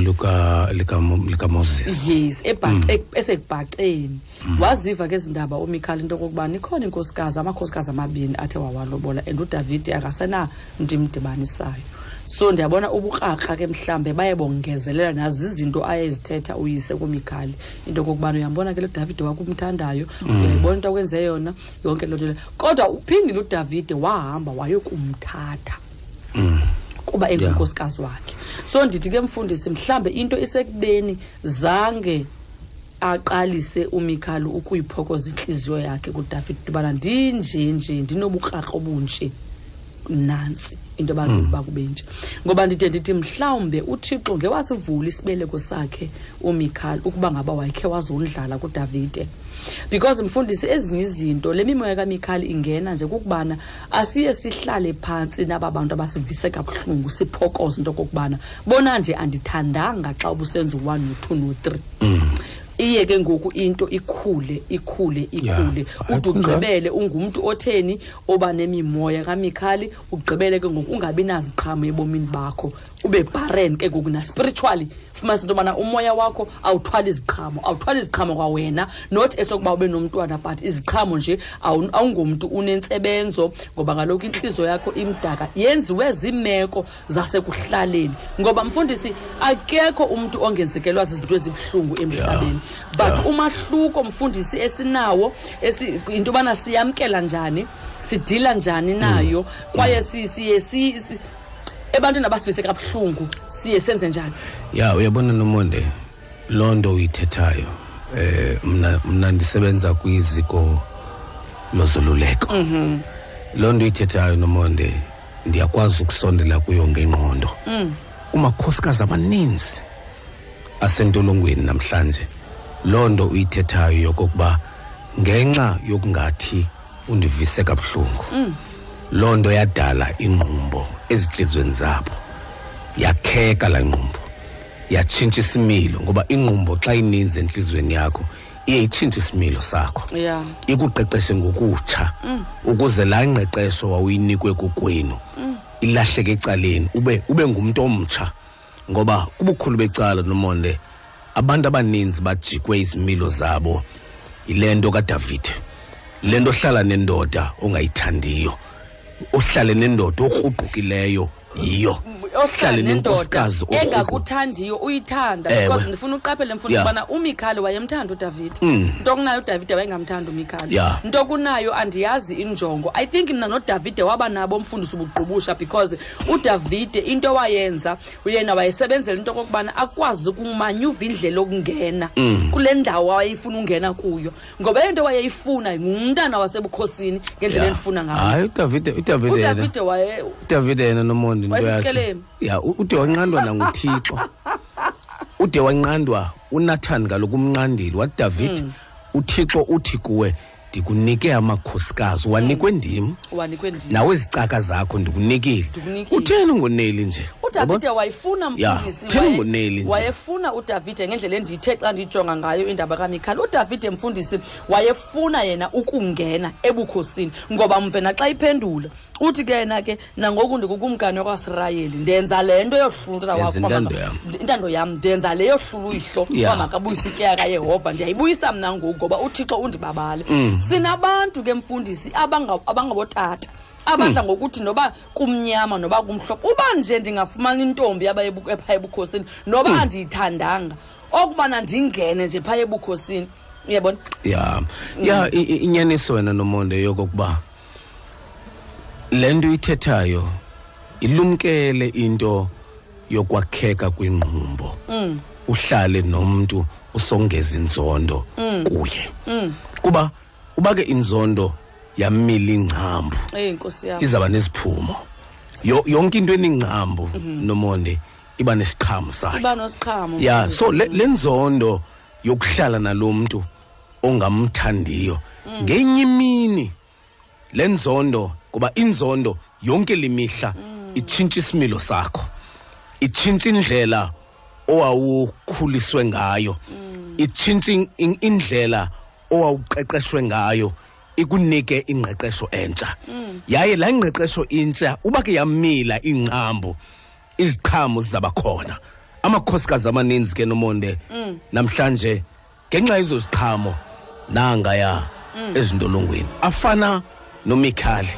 luka lika- likamoses yes ebhace esekubhaceni waziva ke zindaba umikhali into okokubana ikhona inkosikazi amakhosikazi amabini athe wawalobola and udavide akasenamntu imdibanisayo so ndiyabona ubukrakra ke mhlambe baye bongezelela nazo izinto ayezithetha uyise kumikhali into okokubana uyambona ke lo davide wakumthandayo Mm. uyayibona into akwenze yona yonke loo nto leyo. Kodwa uphindile udavide wahamba wayokumthatha kuba engunkosikazi wakhe. So ndithi ke mfundisi mhlambe into isekubeni zange aqalise umikhali ukuyiphokoza intliziyo yakhe kudavid dubana ndinje nje ndinobukrarha obunje nantsi into yoba Mm. bakube nje. Ngoba ndide ndithi mhlawumbe uthixo ngewasivula isibeleko sakhe umikhali ukuba ngaba wayekhe wazondlala kudavide. Because mfundisi ezinye izinto le mimoya kamikhali ingena nje kukubana asiye sihlale phantsi naba bantu abasivise kabuhlungu siphokoze into okokubana bona nje andithandanga xa ubusenza u-one no-two no-three iye ke ngoku into ikhule ikhule ikhule. Yeah. ude ugqibele ungumntu otheni oba nemimoya kamikhali ugqibele ke ngoku ungabi naziqhamo ebomini bakho. Ube barren ke ngoku naspiritually fumanisa into yobana umoya wakho awuthwali iziqhamo awuthwali iziqhamo kwawena not esokuba ube nomntwana but iziqhamo nje awu- awungomntu unentsebenzo ngoba kaloku intliziyo yakho imdaka. Yenziwe ziimeko zasekuhlaleni. Ngoba mfundisi akekho umntu ongenzekelwa zizinto ezibuhlungu emhlabeni. But umahluko mfundisi esinawo esi- into yobana siyamkela njani sidila njani nayo kwaye si- siye si- si- ebantwini abasivise kabuhlungu siye senze njani? Ya uyabona nomonde? Loo nto uyithethayo. Eh mna mna ndisebenza kwiziko lozoluleko Mhm. loo nto uyithethayo nomonde ndiyakwazi ukusondela kuyo ngengqondo. Mm. kumakhosikazi amaninzi asentolongweni namhlanje. Loo nto uyithethayo yokokuba ngenxa yokungathi undivise kabuhlungu Mm. loo nto yadala ingqumbo ezintliziyweni zabo. Yakheka la ngqumbo yatshintsha isimilo ngoba ingqumbo xa ininzi entliziyweni yakho iye itshintshe isimilo sakho. Ya ikuqeqeshe ngokutsha Mm. ukuze laa ngqeqesho wawuyinikwe kokwenu Mm. ilahleke ecaleni ube ube ngumntu omtsha. Ngoba kubukhulu becala nomonde abantu abaninzi bajikwe izimilo zabo. Yile nto kadavide le nto ohlala nendoda ongayithandiyo ohlale nendoda okruqukileyo yiyo ohlala nendoda engakuthandiyo uyithanda because ndifuna uqaphele mfundo ubana umikhali wayemthanda udavide Mm. nto kunayo udavide wayengamthandi umikhali. Nto kunayo andiyazi injongo. I think mna nodavide waba nabo umfundisi ubuqubusha because udavide into wayenza yena wayesebenzela into okokubana akwazi ukumanyuva indlela okungena Mm. kule ndawo wayeyifuna ungena kuyo. Ngoba le nto wayeyifuna ngumntana wasebukhosini ngendlela endifuna ngayo. Udavide yena. Nomondi waye ya ude wanqandwa nanguthixo. Ude wanqandwa unathan kaloku umnqandile wathi david Mm. uthixo uthi kuwe ndikunike amakhosikazi wanikwe ndim. Wanikwe ndini nawe izicaka zakho ndikunikile. Utheni ngoneli nje? Udavide wayefuna Ya, mfundisi theni waye- ngoneli nje. wayefuna udavide ngendlela endiyithe xa ndiyijonga ngayo indaba kamikhali udavide mfundisi wayefuna yena ukungena ebukhosini ngoba mve naxa iphendula uthi ke yena ke nangoku ndikukumkani wakwasirayeli ndenza le nto yohlula umntana wakho intando yam. ndenza le yohlula uyihlo uba makabuyise ityala kayehova ndiyayibuyisa mna ngoku ngoba uthixo undibabale Mm. sinabantu ke mfundisi abanga- abangabotata abadla Mm. ngokuthi noba kumnyama noba kumhlophe uba nje ndingafumana intombi yaba ebukhosini noba Mm. andiyithandanga okubana ndingene nje phaya ebukhosini uyabona ya ya inyaniso wena nomonde yokokuba le nto uyithethayo ilumkele into yokwakheka kwingqumbo Mm, uhlale nomntu usongeza inzondo mm, kuye. Mm. kuba uba ke inzondo yamila ingcambu. Izaba neziphumo. Yo- yonke into eningcambu Mhm. nomonde iba nesiqhamo sayo. Ya so le, nzondo yokuhlala nalo mntu ongamthandiyo Mm. ngenye imini le nzondo kuba inzondo yonke limihla itshintsha isimilo sakho. Itshintsha indlela owawukhuliswe ngayo. Itshintsha in- in- indlela owawuqeqeshwe ngayo ikunike ingqeqesho entsha. Yaye laa ngqeqesho intsha uba ke yamila ingcambu iziqhamo zizaba khona. Amakhosikazi amaninzi ke nomonde namhlanje ngenxa yezo ziqhamo nangaya Mm. ezintolongweni. Afana nomikhali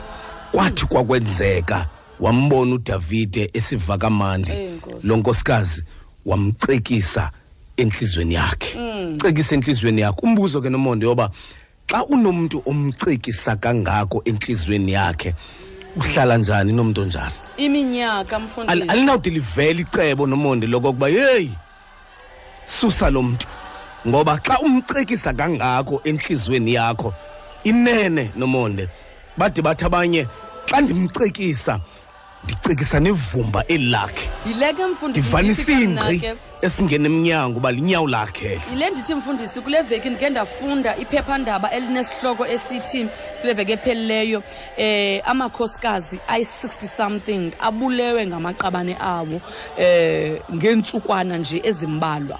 kwathi kwakwenzeka wambona udavide esiva kamandi lo nkosikazi wamcekisa enhlizweni yakhe. Mm. cekisa enhlizweni yakhe. Umbuzo ke nomonde yoba xa unomntu omcekisa kangako enhlizweni yakhe uhlala njani nomntu onjalo? Iminyaka mfundisi. Alinawude livele icebo nomonde lokokuba yeyi susa lo mntu. Ngoba xa umcekisa kangako enhlizweni yakho inene nomonde. Bade bathi abanye xa ndimcekisa ndicekisa nevumba eli lakhe. Yile ke ingqi esingena emnyango uba linyawo lakhe. Yile ndithi mfundisi kule veki ndike ndafunda iphephandaba elinesihloko esithi kule veki ephelileyo eh amakhosikazi ayi-60 something abulewe ngamaqabane abo eh ngeentsukwana nje ezimbalwa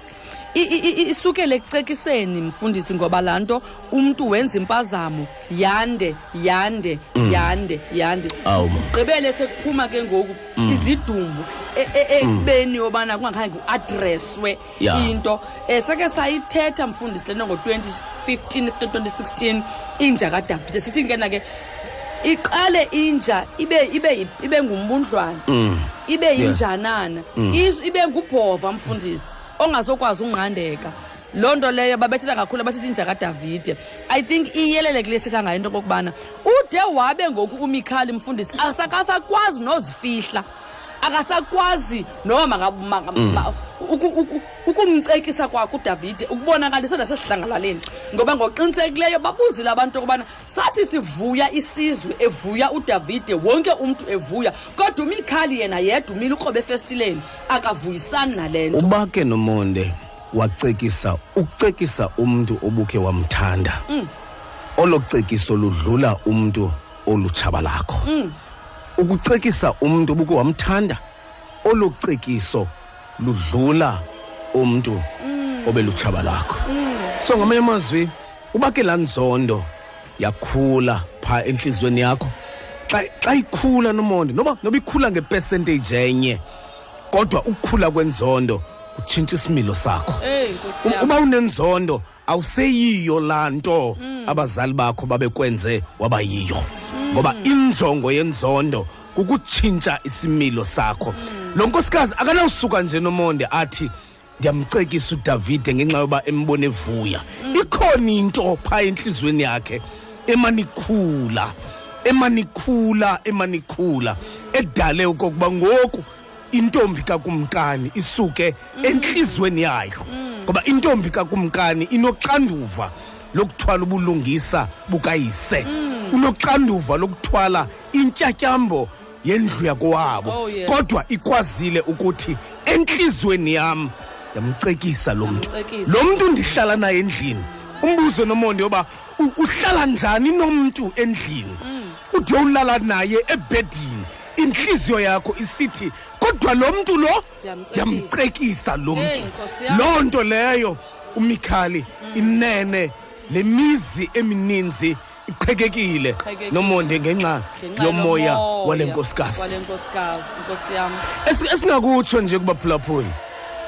isukele ekucekiseni mfundisi ngoba laa nto umntu wenza impazamo. Yande yande Mm. yande yande. Gqibele sekuphuma ke ngoku Mm. izidumbu e- e- ekubeni yobana kungakhange kuadreswe into. Um seke sayithetha mfundisi lento ngo-2015 2016 inja kadavide sithi ngena ke iqale inja ibe ibe ibe ngumbundlwana Mm. ibe yinjanana. Mm. Ibe ngubhova mfundisi. Ongazokwazi unqandeka loo nto leyo babethetha kakhulu abathetha inja kadavide i think iyelele kule sithetha ngayo into okokubana ude wabe ngoku umikhali mfundisi akasakwazi nozifihla. Akasakwazi noma ukumcekisa kwakhe udavide ukubonakalisa nasesidlangalaleni ngoba ngoqinisekileyo babuzile abantu okubana sathi sivuya isizwe evuya udavide wonke umntu evuya. Kodwa umikhali yena yedwa umile ukrobe efestileni akavuyisani nale nto. Uba ke nomonde wacekisa ukucekisa umntu obukhe wamthanda. Mm, olo cekiso ludlula umntu olutshaba lakho mm. ukucekisa umntu obukhe wamthanda olo cekiso ludlula umntu obelutshaba lakho. So ngamanye amazwi uba ke laa nzondo yakhula phaa entliziyweni yakho xa xa ikhula nomonde noba noba ikhula ngepercentage enye kodwa ukukhula kwenzondo utshintsha isimilo sakho. Uba unenzondo awuseyiyo laa nto Mm. abazali bakho babekwenze waba yiyo. Ngoba injongo yenzondo kukutshintsha isimilo sakho. Lo nkosikazi akanawusuka nje nomonde athi ndiyamcekisa udavide ngenxa yoba embone evuya. Ikhona into phaa entliziyweni yakhe emanikhula emanikhula emanikhula. Edale okokuba ngoku intombi kakumkani isuke entliziyweni yayo. Ngoba intombi kakumkani inoxanduva lokuthwala ubulungisa bukayise. Unoxanduva lokuthwala intyatyambo yendlu yakowabo Oh, yes. kodwa ikwazile ukuthi entliziyweni yam ndiyamcekisa lo mntu. Lo mntu ndihlala naye endlini. Umbuzo nomonde yoba uhlala njani nomntu endlini? Ude ulala naye ebhedini intliziyo yakho isithi kodwa lo mntu lo Ndiyamcekisa. lo mntu. Loo nto leyo umikhali inene le emininzi iqhekekile nomonde ngenxa yomoya yomoya wale nkosikazi wale nkosikazi nkosi yam. Esi- esingakutsho nje kuba phulaphuli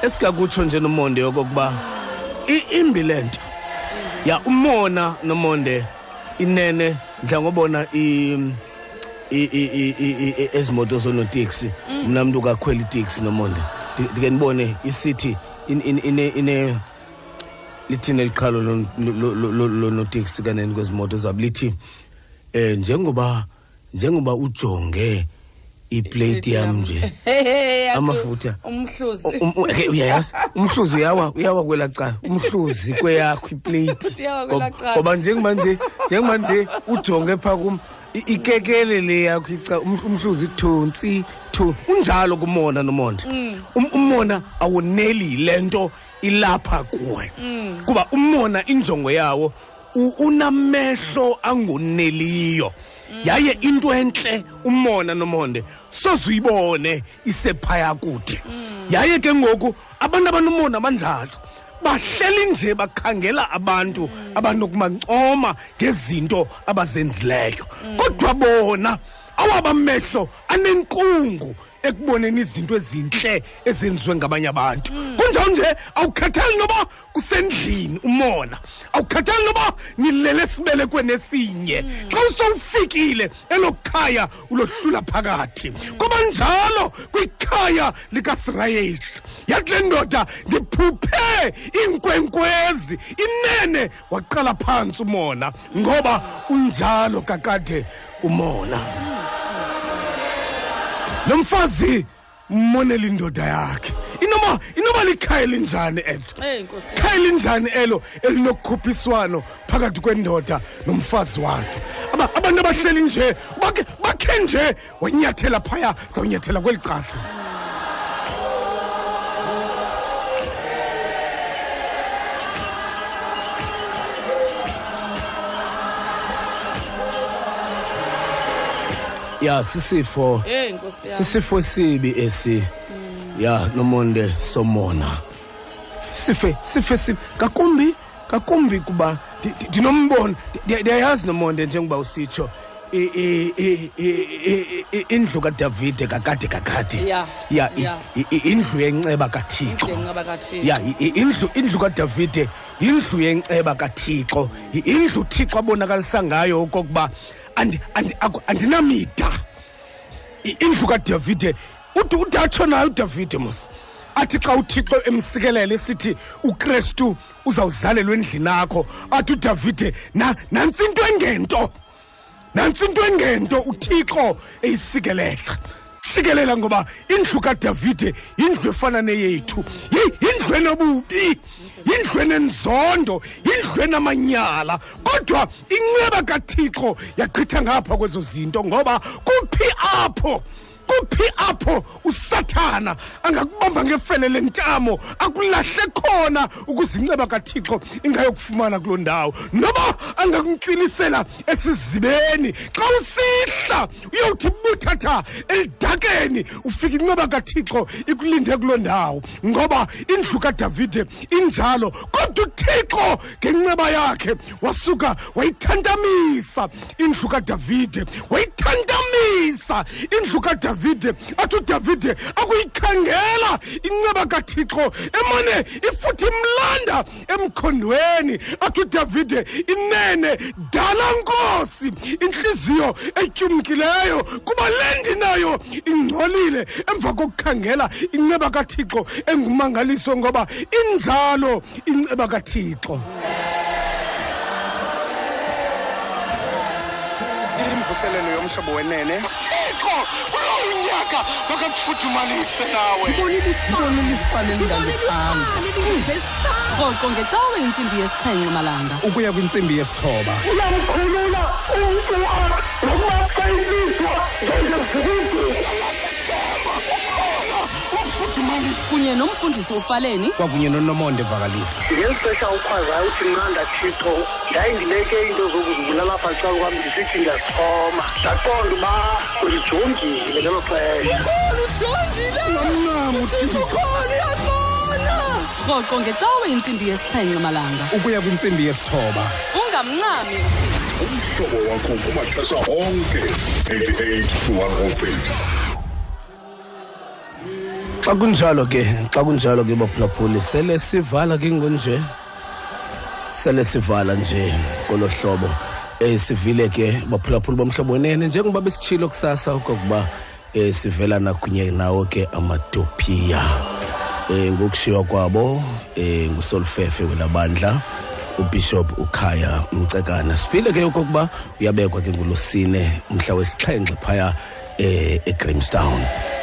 esingakutsho nje nomonde yokokuba imbi le nto. Ya umona nomonde inene ndla ngobona i- i- i- i- i- i- ezi moto zonoteksi Mm. mna mntu kakhwela iteksi nomonde. Ndi- ndike ndibone isithi in- in- ine ine lithini eliqhalo lo- lo- lo- lo- lonoteksi kaneni kwezi moto zabo lithi eh njengoba njengoba ujonge iplate yam nje amafutha. umhluzi. Um- uyayazi? Umhluzi uyawa uyawa kwela cala. Umhluzi kweyakho iplate. Ngoba njengoba nje njengoba nje ujonge phaa kum ikekele le yakho ica um- umhluzi thonsi thu unjalo kumona nomonde Mm. Um- umona awuneli le nto ilapha kuwe. Kuba umona injongo yawo unamehlo angoneliyo. Yaye into entle umona nomonde sozuyibone isephaya kude yaye ke ngoku abantu abanomona abanjalo bahleli nje bakhangela abantu abanokumancoma ngezinto abazenzileyo. Kodwa bona awabamehlo anenkungu ekuboneni izinto ezintle ezenziwe ngabanye abantu. Kunjalo nje awukhathali noba kusendlini umona. Awukhathali noba nilele sibele esinye. Xa usowufikile elo khaya ulohlula phakathi. Kuba njalo kwikhaya likasirayeli yathi le ndoda ndiphuphe iinkwenkwezi inene waqala phantsi umona. Ngoba unjalo kakade umona lo mfazi mmonela indoda yakhe. Inoba inoba likhaya elinjani elo khaya elinjani elo elinokukhuphiswano phakathi kwendoda nomfazi wakhe? Abantu abahleli nje bakhe bakhe nje wanyathela phaya zawunyathela kweli cala ya sisifo. Eyi nkosi yam sisifo esibi esi. Ya nomonde somona. Sife sife sife kakumbi kakumbi kuba ndi- ndi- ndinombono ndi- ndiyayazi nomonde njengoba usitsho indlu kadavide kakade kakade. Ya, indlu yenceba kathixo. Ya indlu indlu kadavide indlu yenceba kathixo. Indlu uthixo abonakalisa ngayo okokuba andinamida indlu kadavide uthi uthi naye udavide mos athi xa uthixo emsikelela esithi ukristu uzawuzalelwa endlini akho athi udavide "Na- nantsi into engento nantsi into engento uthixo eyisikelela. Sikelela ngoba indlu kadavide yindlu efana neyethu Yi- yindlu enobubi yindlu enzondo yindlu amanyala kodwa inceba kathixo yagqitha ngapha kwezo zinto ngoba kuphi apho kuphi apho usathana. Angakubamba ngefele lentamo akulahle khona ukuze inceba kathixo ingayokufumana kuloo ndawo. Noba angakuntywilisela esizibeni xa usihla uyowuthi buthatha elidakeni ufika inceba kathixo ikulinde kuloo ndawo. Ngoba indlu kadavide injalo kodwa uthixo ngenceba yakhe wasuka wayithantamisa. Indlu kadavide wayithantamisa. Indlu kadavide athi udavide akuyikhangela. Inceba kathixo emane ifuthi imlanda emkhondweni. Athi udavide inene dala nkosi. Inhliziyo etyumkileyo kuba le ndinayo ingcolile. Emva kokukhangela inceba kathixo engumangaliso ngoba injalo inceba kathixo. Imvuselelo yomhlobo wenene. Thixo unyaka makakufudumalise nawe. Rhoqo ngecawe intsimbi yesixhenxe malanga. Ukuya kwintsimbi yesithoba. Uyamkhulula umntu nokuba xa ilizwa kunye nomfundisi ufaleni. Kwakunye nonomonde vakalisa ngeli xesha ukhwazayo uthi mnanda thixo ndayindibeke into zokuzibulala apha xa kwam ndisithi ndiyazixhoma ndaqonda uba ulijongile ngelo xesha. Rhoqo ngecawe intsimbi yesixhenxe malanga. Ukuya kwintsimbi yesithoba. Ungamncami. Umhlobo wakho kumaxesha onke 88 to 106 xa kunjalo ke xa kunjalo ke baphulaphuli sele sivala ke ngonje sele sivala nje kolo hlobo eh sivile ke baphulaphuli bomhlobo wenene njengoba besitshilo kusasa okokuba eh sivela nakunye nawo ke amatopiya eh ngokushiwa kwabo eh ngusolfefe welabandla ubishop ukhaya mcekana. Sifile ke okokuba uyabekwa ke ngolosine umhla wesixhenxe phaya eh eGrahamstown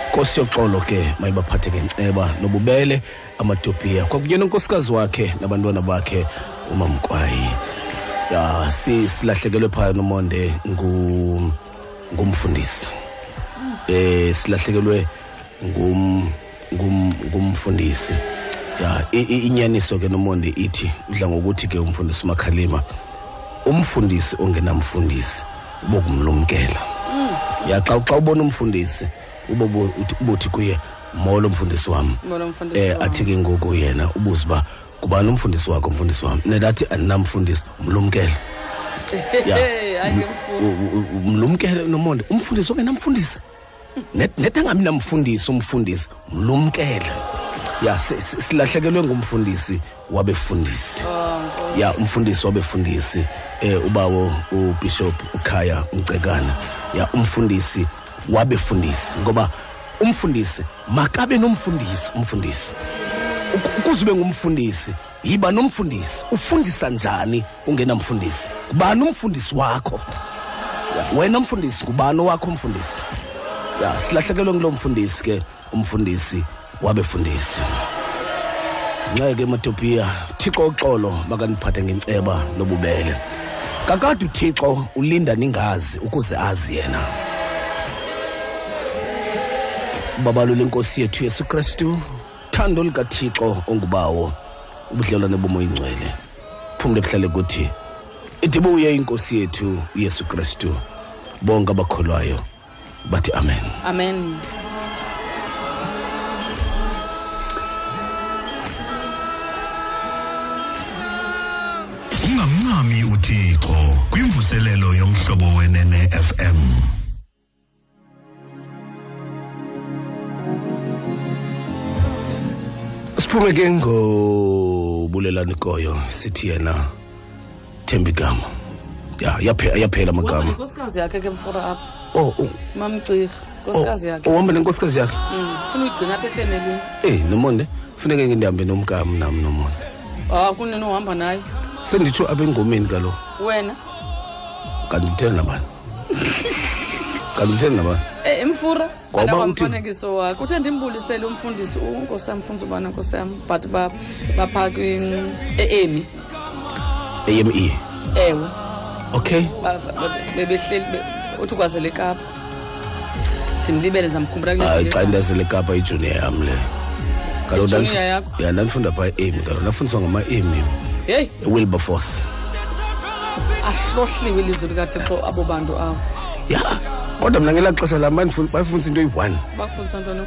Nkosi yoxolo ke mayibaphathe ngenceba nobubele amatopiya kwakunye nonkosikazi wakhe nabantwana bakhe umamkwayi ya si silahlekelwe phaya nomonde ngu ngumfundisi. Eh silahlekelwe ngum ngum ngumfundisi. Ya inyaniso ke nomonde ithi udla ngokuthi ke umfundisi umakhalima umfundisi ongenamfundisi bokumlumkela. Ya xa ubona umfundisi uthi- ubuthi kuye molo mfundisi wami. Eh athi ke ngoku yena ubuze uba kubani umfundisi wakho mfundisi wami? Nelathi andinamfundisi mlumkele ya. Hayi ngemfundo mlumkele nomonde umfundisi ongenamfundisi Net- angabi namfundisi umfundisi mlumkele. Ya si- si- silahlekelwe ngumfundisi wabefundisi. Ya umfundisi wabefundisi eh ubawo ubishop ukhaya umcekana. Ya umfundisi wabefundisi ngoba umfundisi makabe nomfundisi umfundisi. Uk- ukuze ube ngumfundisi yiba nomfundisi ufundisa njani ungenamfundisi kubani umfundisi wakho? Wena mfundisi ngubani owakho umfundisi? Ya silahlekelwe ngulo mfundisi ke umfundisi wabefundisi. Nceke matopiya thixo uxolo makaniphathe ngenceba nobubele. Kakade uthixo ulinda ningazi ukuze azi yena. Ubabalo lenkosi yethu yesu kristu thando likathixo ongubawo ubudlelwane bomoya ingcwele. Phumle kuhlale kuthi idibuye inkosi yethu uyesu kristu bonke abakholwayo bathi amen. Amen. Ungamncami uthixo kwimvuselelo yomhlobo wenene siphume ke ngobulelani koyo sithi yena thembigama ya yaphela amagama yakhe ke apha. Oh oh, mamcirha nkosikazi yakhe. uhamba nenkosikazi yakhe. Funa uyigcina apha efemelini eyi nomonde funeke ke ndihambe nomkam nam nomonde. Haw kunini uhamba naye. Senditsho apha engomeni kaloku. Wena? Kanti uthela nabani kanti utheni laba. E mfura akamfanekiso wakho. Uthe ndimbulisele umfundisi unkosi yam mfundisi ubana nkosi yam? Ba baphaa e-emi e-eme ewe. Okay. Bebehleli uthi ukwazele kapa. Ndimlibele ndizamkhumbula xa ndazele kapa ijuniya yam le. Kalokuya yakho? Ya ndandifunda phaa emi kaloku ndafundiswa ngama-emi. Heyi wilberforce ahlohliwe ilizwi likathixo abo bantu abo ya. Kodwa mna ngelaa xesha lam bayifundisa into eyi-one. Bakufundisa ntoni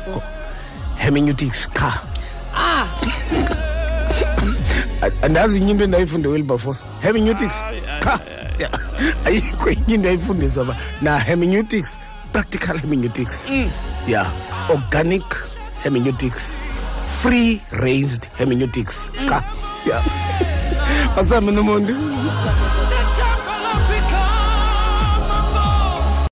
hermeneutics qha. Ah! Andazi inye into endayifunde wilberforce hermeneutics qha. ayikho inye into ayifundiswa ba. Na hermeneutics practical hermeneutics. Ya. Organic hermeneutics. Free ranged hermeneutics qha. Ya. Asambe nomonde